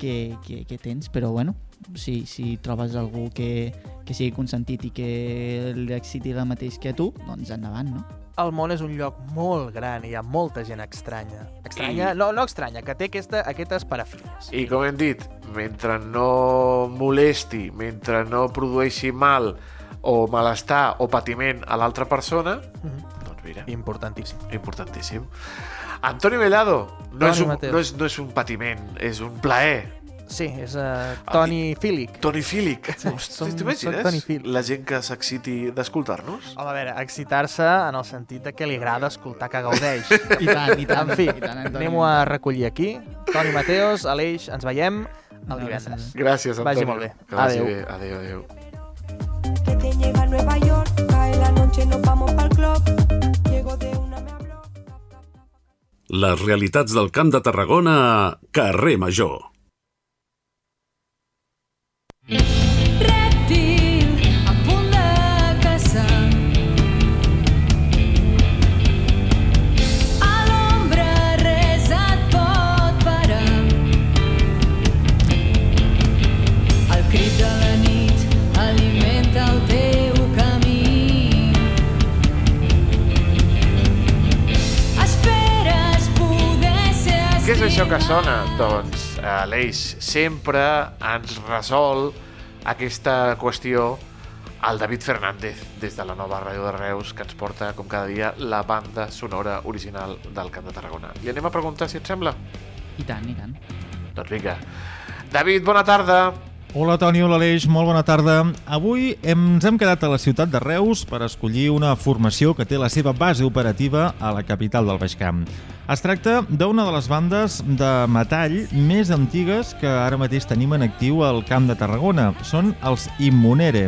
Speaker 3: que, que, que tens, però bueno, si, si trobes algú que, que sigui consentit i que li exciti el mateix que a tu, doncs endavant, no?
Speaker 11: El món és un lloc molt gran i hi ha molta gent estranya. Estranya?
Speaker 2: I-
Speaker 11: No, no estranya, que té aquesta, aquestes parafílies.
Speaker 2: I com hem dit, mentre no molesti, mentre no produeixi mal o malestar o patiment a l'altra persona, doncs mira,
Speaker 11: Importantíssim.
Speaker 2: importantíssim. Antonio Mellado, no,
Speaker 11: Toni
Speaker 2: és un, no, és, no és un patiment, és un plaer.
Speaker 11: Sí, és uh, Toni Fílic.
Speaker 2: Toni Fílic.
Speaker 11: Sí,
Speaker 2: Hosti,
Speaker 11: som-
Speaker 2: t'imagines?
Speaker 11: soc Toni Fílic.
Speaker 2: La gent que s'exciti d'escoltar-nos?
Speaker 11: Home, a veure, excitar-se en el sentit de que li agrada escoltar que gaudeix.
Speaker 3: I tant, i tant,
Speaker 11: En fi,
Speaker 3: Antoni.
Speaker 11: anem-ho a recollir aquí. Toni Mateos, Aleix, ens veiem el divendres.
Speaker 2: Gràcies, Antonio.
Speaker 11: Vagi molt bé. Adéu.
Speaker 2: bé. Adéu, adéu.
Speaker 12: Que te llega a Nueva York, cae la noche, nos vamos pa'l club. Llego de una.
Speaker 1: Les realitats del Camp de Tarragona a Carrer Major.
Speaker 13: Rèptil a punt de caçar. A l'ombra res et pot parar. El crit de la nit alimenta el teu camí. Esperes poder ser
Speaker 2: Què és això que sona? Doncs l'Eix sempre ens resol aquesta qüestió al David Fernández, des de la nova ràdio de Reus, que ens porta, com cada dia, la banda sonora original del Camp de Tarragona. Li anem a preguntar si et sembla?
Speaker 3: I tant, i tant.
Speaker 2: Doncs vinga. David, bona tarda.
Speaker 14: Hola Toni, hola Aleix, molt bona tarda. Avui hem, ens hem quedat a la ciutat de Reus per escollir una formació que té la seva base operativa a la capital del Baix Camp. Es tracta d'una de les bandes de metall més antigues que ara mateix tenim en actiu al Camp de Tarragona. Són els Immunere,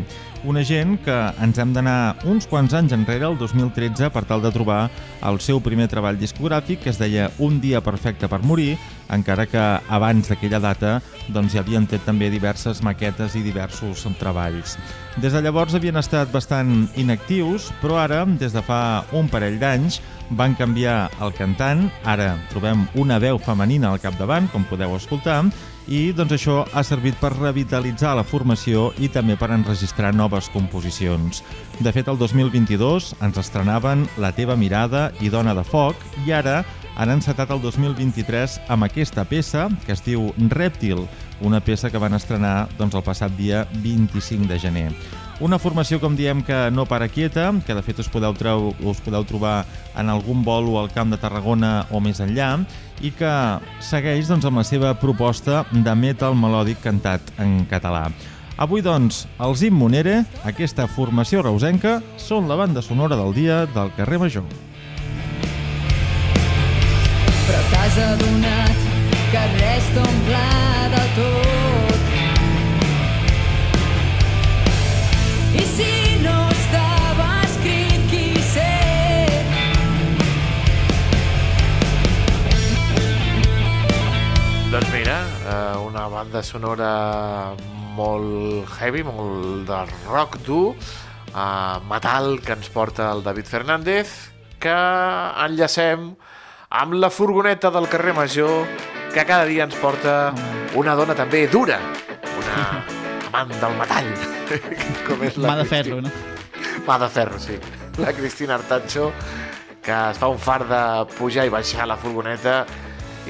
Speaker 14: una gent que ens hem d'anar uns quants anys enrere, el 2013, per tal de trobar el seu primer treball discogràfic, que es deia Un dia perfecte per morir, encara que abans d'aquella data doncs, hi havien fet també diverses maquetes i diversos treballs. Des de llavors havien estat bastant inactius, però ara, des de fa un parell d'anys, van canviar el cantant, ara trobem una veu femenina al capdavant, com podeu escoltar, i doncs, això ha servit per revitalitzar la formació i també per enregistrar noves composicions. De fet, el 2022 ens estrenaven La teva mirada i Dona de foc i ara han encetat el 2023 amb aquesta peça que es diu Rèptil, una peça que van estrenar doncs, el passat dia 25 de gener. Una formació, com diem, que no para quieta, que de fet us podeu, treu, us podeu trobar en algun bolo al Camp de Tarragona o més enllà, i que segueix doncs, amb la seva proposta de metal melòdic cantat en català. Avui, doncs, els Immunere, aquesta formació reusenca, són la banda sonora del dia del carrer Major.
Speaker 13: Però t'has adonat que res t'omple del tot.
Speaker 2: Doncs mira, eh, una banda sonora molt heavy, molt de rock dur, eh, metal que ens porta el David Fernández, que enllacem amb la furgoneta del carrer Major, que cada dia ens porta una dona també dura, una amant del metall, com és la
Speaker 3: Mà de ferro, no?
Speaker 2: Mà de ferro, sí. La Cristina Artacho, que es fa un far de pujar i baixar la furgoneta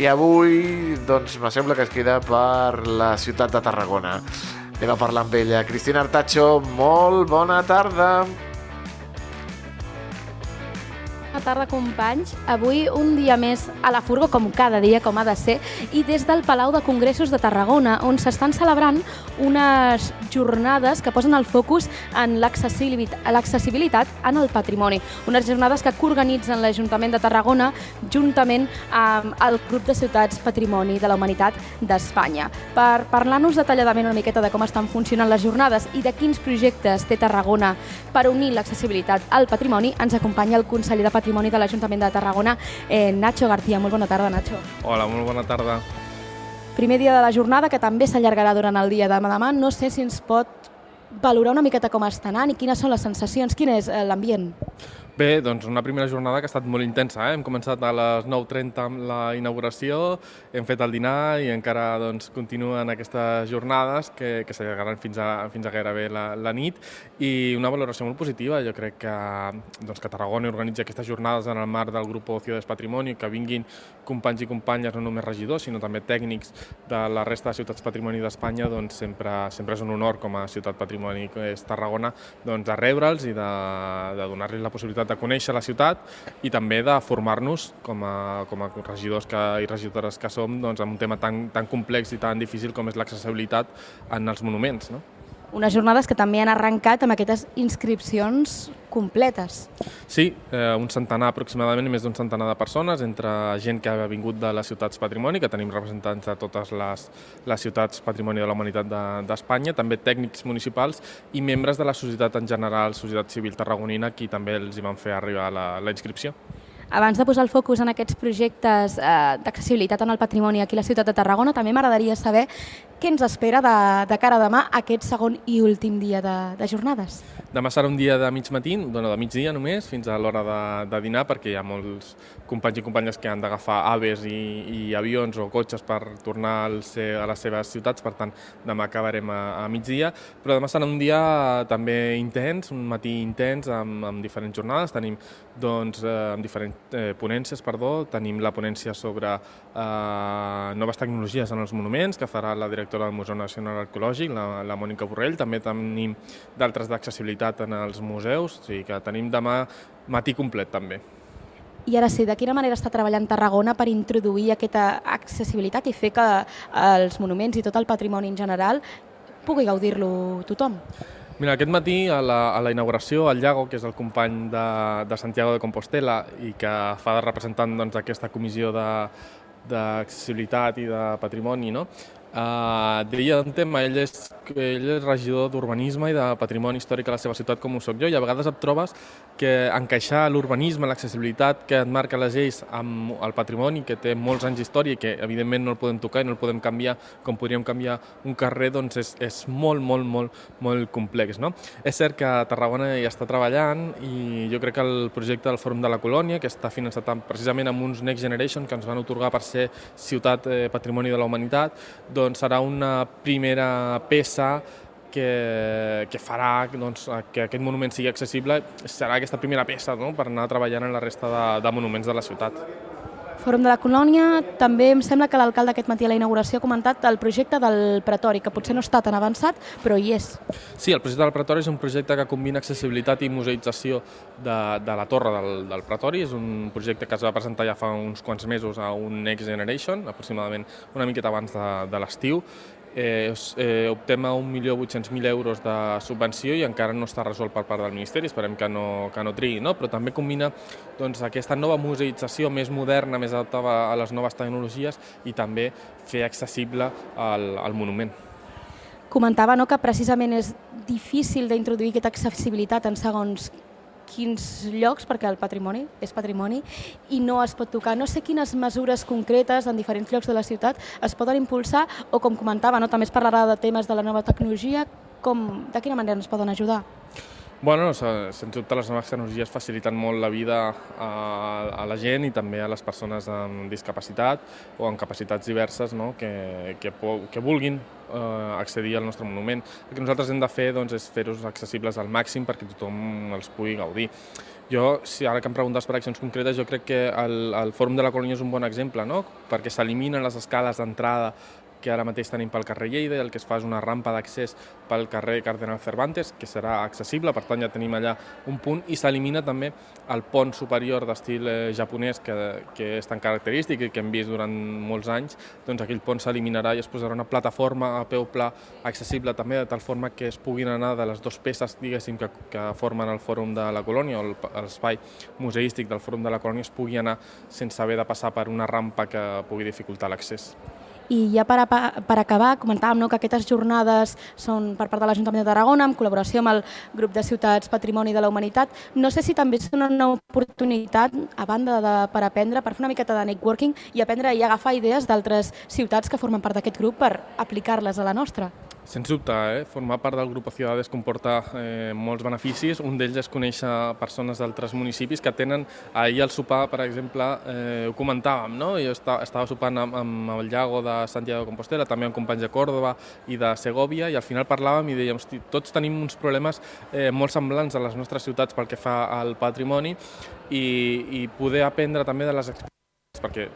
Speaker 2: i avui, doncs, me sembla que es queda per la ciutat de Tarragona. Anem a parlar amb ella. Cristina Artacho, molt bona tarda.
Speaker 15: Bona tarda, companys. Avui un dia més a la furgo, com cada dia, com ha de ser, i des del Palau de Congressos de Tarragona, on s'estan celebrant unes jornades que posen el focus en l'accessibilitat en el patrimoni. Unes jornades que coorganitzen l'Ajuntament de Tarragona juntament amb el Grup de Ciutats Patrimoni de la Humanitat d'Espanya. Per parlar-nos detalladament una miqueta de com estan funcionant les jornades i de quins projectes té Tarragona per unir l'accessibilitat al patrimoni, ens acompanya el conseller de Patrimoni de l'Ajuntament de Tarragona, eh, Nacho García. Molt bona tarda, Nacho.
Speaker 16: Hola, molt bona tarda.
Speaker 15: Primer dia de la jornada, que també s'allargarà durant el dia de demà. No sé si ens pot valorar una miqueta com està anant i quines són les sensacions, quin és eh, l'ambient.
Speaker 16: Bé, doncs una primera jornada que ha estat molt intensa. Eh? Hem començat a les 9.30 amb la inauguració, hem fet el dinar i encara doncs, continuen aquestes jornades que, que s'allargaran fins, a, fins a gairebé la, la nit i una valoració molt positiva. Jo crec que, doncs, que Tarragona organitza aquestes jornades en el marc del grup Ciudades Patrimoni, que vinguin companys i companyes, no només regidors, sinó també tècnics de la resta de ciutats patrimoni d'Espanya, doncs sempre, sempre és un honor com a ciutat patrimoni que és Tarragona, doncs, de rebre'ls i de, de donar-los la possibilitat de conèixer la ciutat i també de formar-nos com a, com a regidors que, i regidores que som doncs, en un tema tan, tan complex i tan difícil com és l'accessibilitat en els monuments. No?
Speaker 15: Unes jornades que també han arrencat amb aquestes inscripcions completes.
Speaker 16: Sí, eh, un centenar aproximadament, més d'un centenar de persones, entre gent que ha vingut de les ciutats patrimoni, que tenim representants de totes les, les ciutats patrimoni de la humanitat de- d'Espanya, també tècnics municipals i membres de la societat en general, societat civil tarragonina, qui també els hi van fer arribar la, la inscripció.
Speaker 15: Abans de posar el focus en aquests projectes eh, d'accessibilitat en el patrimoni aquí a la ciutat de Tarragona, també m'agradaria saber què ens espera de, de cara a demà aquest segon i últim dia de, de jornades.
Speaker 16: Demà serà un dia de mig matí, bueno, de migdia només, fins a l'hora de, de dinar, perquè hi ha molts companys i companyes que han d'agafar aves i, i avions o cotxes per tornar al se, a les seves ciutats, per tant, demà acabarem a, a migdia, però demà serà un dia també intens, un matí intens, amb, amb diferents jornades, tenim doncs, eh, amb diferents eh, ponències, perdó, tenim la ponència sobre eh, noves tecnologies en els monuments, que farà la directora del Museu Nacional Arqueològic, la, la Mònica Borrell, també tenim d'altres d'accessibilitat en els museus, o sigui que tenim demà matí complet també.
Speaker 15: I ara sí, de quina manera està treballant Tarragona per introduir aquesta accessibilitat i fer que els monuments i tot el patrimoni en general pugui gaudir-lo tothom?
Speaker 16: Mira, aquest matí a la, a la inauguració, el Llago, que és el company de, de Santiago de Compostela i que fa de representant doncs, d'aquesta comissió de d'accessibilitat i de patrimoni, no? Uh, deia un tema, ell és, ell és regidor d'urbanisme i de patrimoni històric a la seva ciutat com ho soc jo i a vegades et trobes que encaixar l'urbanisme, l'accessibilitat que et marca les lleis amb el patrimoni que té molts anys d'història i que evidentment no el podem tocar i no el podem canviar com podríem canviar un carrer, doncs és, és molt, molt, molt, molt complex. No? És cert que Tarragona hi està treballant i jo crec que el projecte del Fòrum de la Colònia, que està finançat precisament amb uns Next Generation que ens van otorgar per ser ciutat eh, patrimoni de la humanitat, doncs serà una primera peça que, que farà doncs, que aquest monument sigui accessible. Serà aquesta primera peça no? per anar treballant en la resta de, de monuments de la ciutat.
Speaker 15: Fòrum de la Colònia, també em sembla que l'alcalde aquest matí a la inauguració ha comentat el projecte del Pretori, que potser no està tan avançat, però hi és.
Speaker 16: Sí, el projecte del Pretori és un projecte que combina accessibilitat i museïtzació de, de la torre del, del Pretori. És un projecte que es va presentar ja fa uns quants mesos a un Next Generation, aproximadament una miqueta abans de, de l'estiu, eh, eh, optem a 1.800.000 euros de subvenció i encara no està resolt per part del Ministeri, esperem que no, que no trigui, no? però també combina doncs, aquesta nova museïtzació més moderna, més adaptada a les noves tecnologies i també fer accessible el, el monument.
Speaker 15: Comentava no, que precisament és difícil d'introduir aquesta accessibilitat en segons quins llocs, perquè el patrimoni és patrimoni, i no es pot tocar. No sé quines mesures concretes en diferents llocs de la ciutat es poden impulsar, o com comentava, no, també es parlarà de temes de la nova tecnologia, com, de quina manera ens poden ajudar?
Speaker 16: Bueno, se- sens dubte les noves tecnologies faciliten molt la vida a, a la gent i també a les persones amb discapacitat o amb capacitats diverses no? que, que, que vulguin eh, accedir al nostre monument. El que nosaltres hem de fer doncs, és fer-los accessibles al màxim perquè tothom els pugui gaudir. Jo, si ara que em preguntes per accions concretes, jo crec que el, el Fòrum de la Colònia és un bon exemple, no? perquè s'eliminen les escales d'entrada que ara mateix tenim pel carrer Lleida i el que es fa és una rampa d'accés pel carrer Cardenal Cervantes, que serà accessible, per tant ja tenim allà un punt, i s'elimina també el pont superior d'estil eh, japonès que, que és tan característic i que hem vist durant molts anys, doncs aquell pont s'eliminarà i es posarà una plataforma a peu pla accessible també de tal forma que es puguin anar de les dues peces, diguéssim, que, que formen el Fòrum de la Colònia o l'espai museístic del Fòrum de la Colònia es pugui anar sense haver de passar per una rampa que pugui dificultar l'accés.
Speaker 15: I ja per, a- per acabar, comentàvem no, que aquestes jornades són per part de l'Ajuntament de Tarragona, en col·laboració amb el grup de ciutats Patrimoni de la Humanitat. No sé si també és una oportunitat, a banda de, per aprendre, per fer una miqueta de networking i aprendre i agafar idees d'altres ciutats que formen part d'aquest grup per aplicar-les a la nostra.
Speaker 16: Sens dubte, eh? formar part del grup Ciudades comporta eh, molts beneficis. Un d'ells és conèixer persones d'altres municipis que tenen... Ahir al sopar, per exemple, eh, ho comentàvem, no? Jo estava, estava sopant amb, amb el Llago de Santiago de Compostela, també amb companys de Còrdoba i de Segovia, i al final parlàvem i dèiem, hosti, tots tenim uns problemes eh, molt semblants a les nostres ciutats pel que fa al patrimoni i, i poder aprendre també de les perquè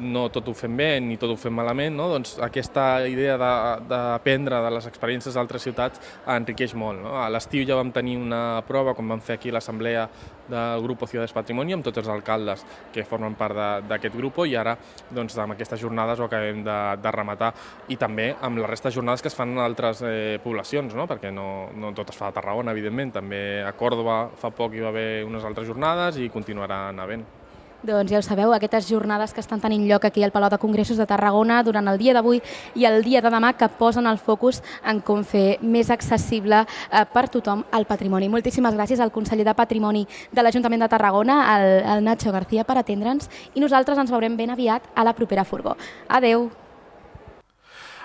Speaker 16: no tot ho fem bé ni tot ho fem malament, no? doncs aquesta idea de- d'aprendre de, de les experiències d'altres ciutats enriqueix molt. No? A l'estiu ja vam tenir una prova quan vam fer aquí l'assemblea del grup Ciudades Patrimoni amb tots els alcaldes que formen part de- d'aquest grup i ara doncs, amb aquestes jornades ho acabem de, de rematar i també amb la resta de jornades que es fan en altres eh, poblacions, no? perquè no, no tot es fa a Tarragona, evidentment, també a Còrdoba fa poc hi va haver unes altres jornades i continuaran havent.
Speaker 15: Doncs ja ho sabeu, aquestes jornades que estan tenint lloc aquí al Palau de Congressos de Tarragona durant el dia d'avui i el dia de demà que posen el focus en com fer més accessible eh, per tothom el patrimoni. Moltíssimes gràcies al conseller de Patrimoni de l'Ajuntament de Tarragona, el, el Nacho García, per atendre'ns i nosaltres ens veurem ben aviat a la propera furgó. Adeu!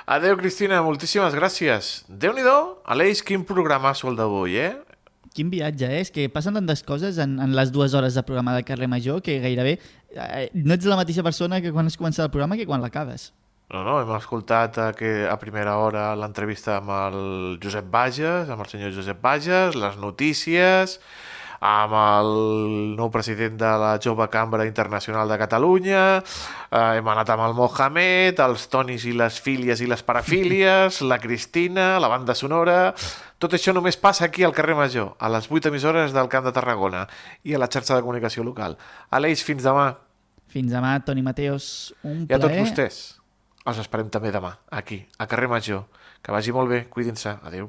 Speaker 2: Adeu, Cristina, moltíssimes gràcies. Déu-n'hi-do, Aleix, quin programasso el d'avui, eh?
Speaker 3: Quin viatge, eh? És que passen tantes coses en, en les dues hores de programa de carrer Major que gairebé eh, no ets la mateixa persona que quan has començat el programa que quan l'acabes.
Speaker 2: No, no, hem escoltat a, que, a primera hora l'entrevista amb el Josep Bages, amb el senyor Josep Bages, les notícies, amb el nou president de la Jove Cambra Internacional de Catalunya, eh, hem anat amb el Mohamed, els Tonis i les fílies i les parafílies, la Cristina, la banda sonora... Tot això només passa aquí al carrer Major, a les 8 emissores del Camp de Tarragona i a la xarxa de comunicació local. Aleix, fins demà.
Speaker 3: Fins demà, Toni Mateos, un
Speaker 2: I a tots vostès, els esperem també demà, aquí, a carrer Major. Que vagi molt bé, cuidin-se. Adéu.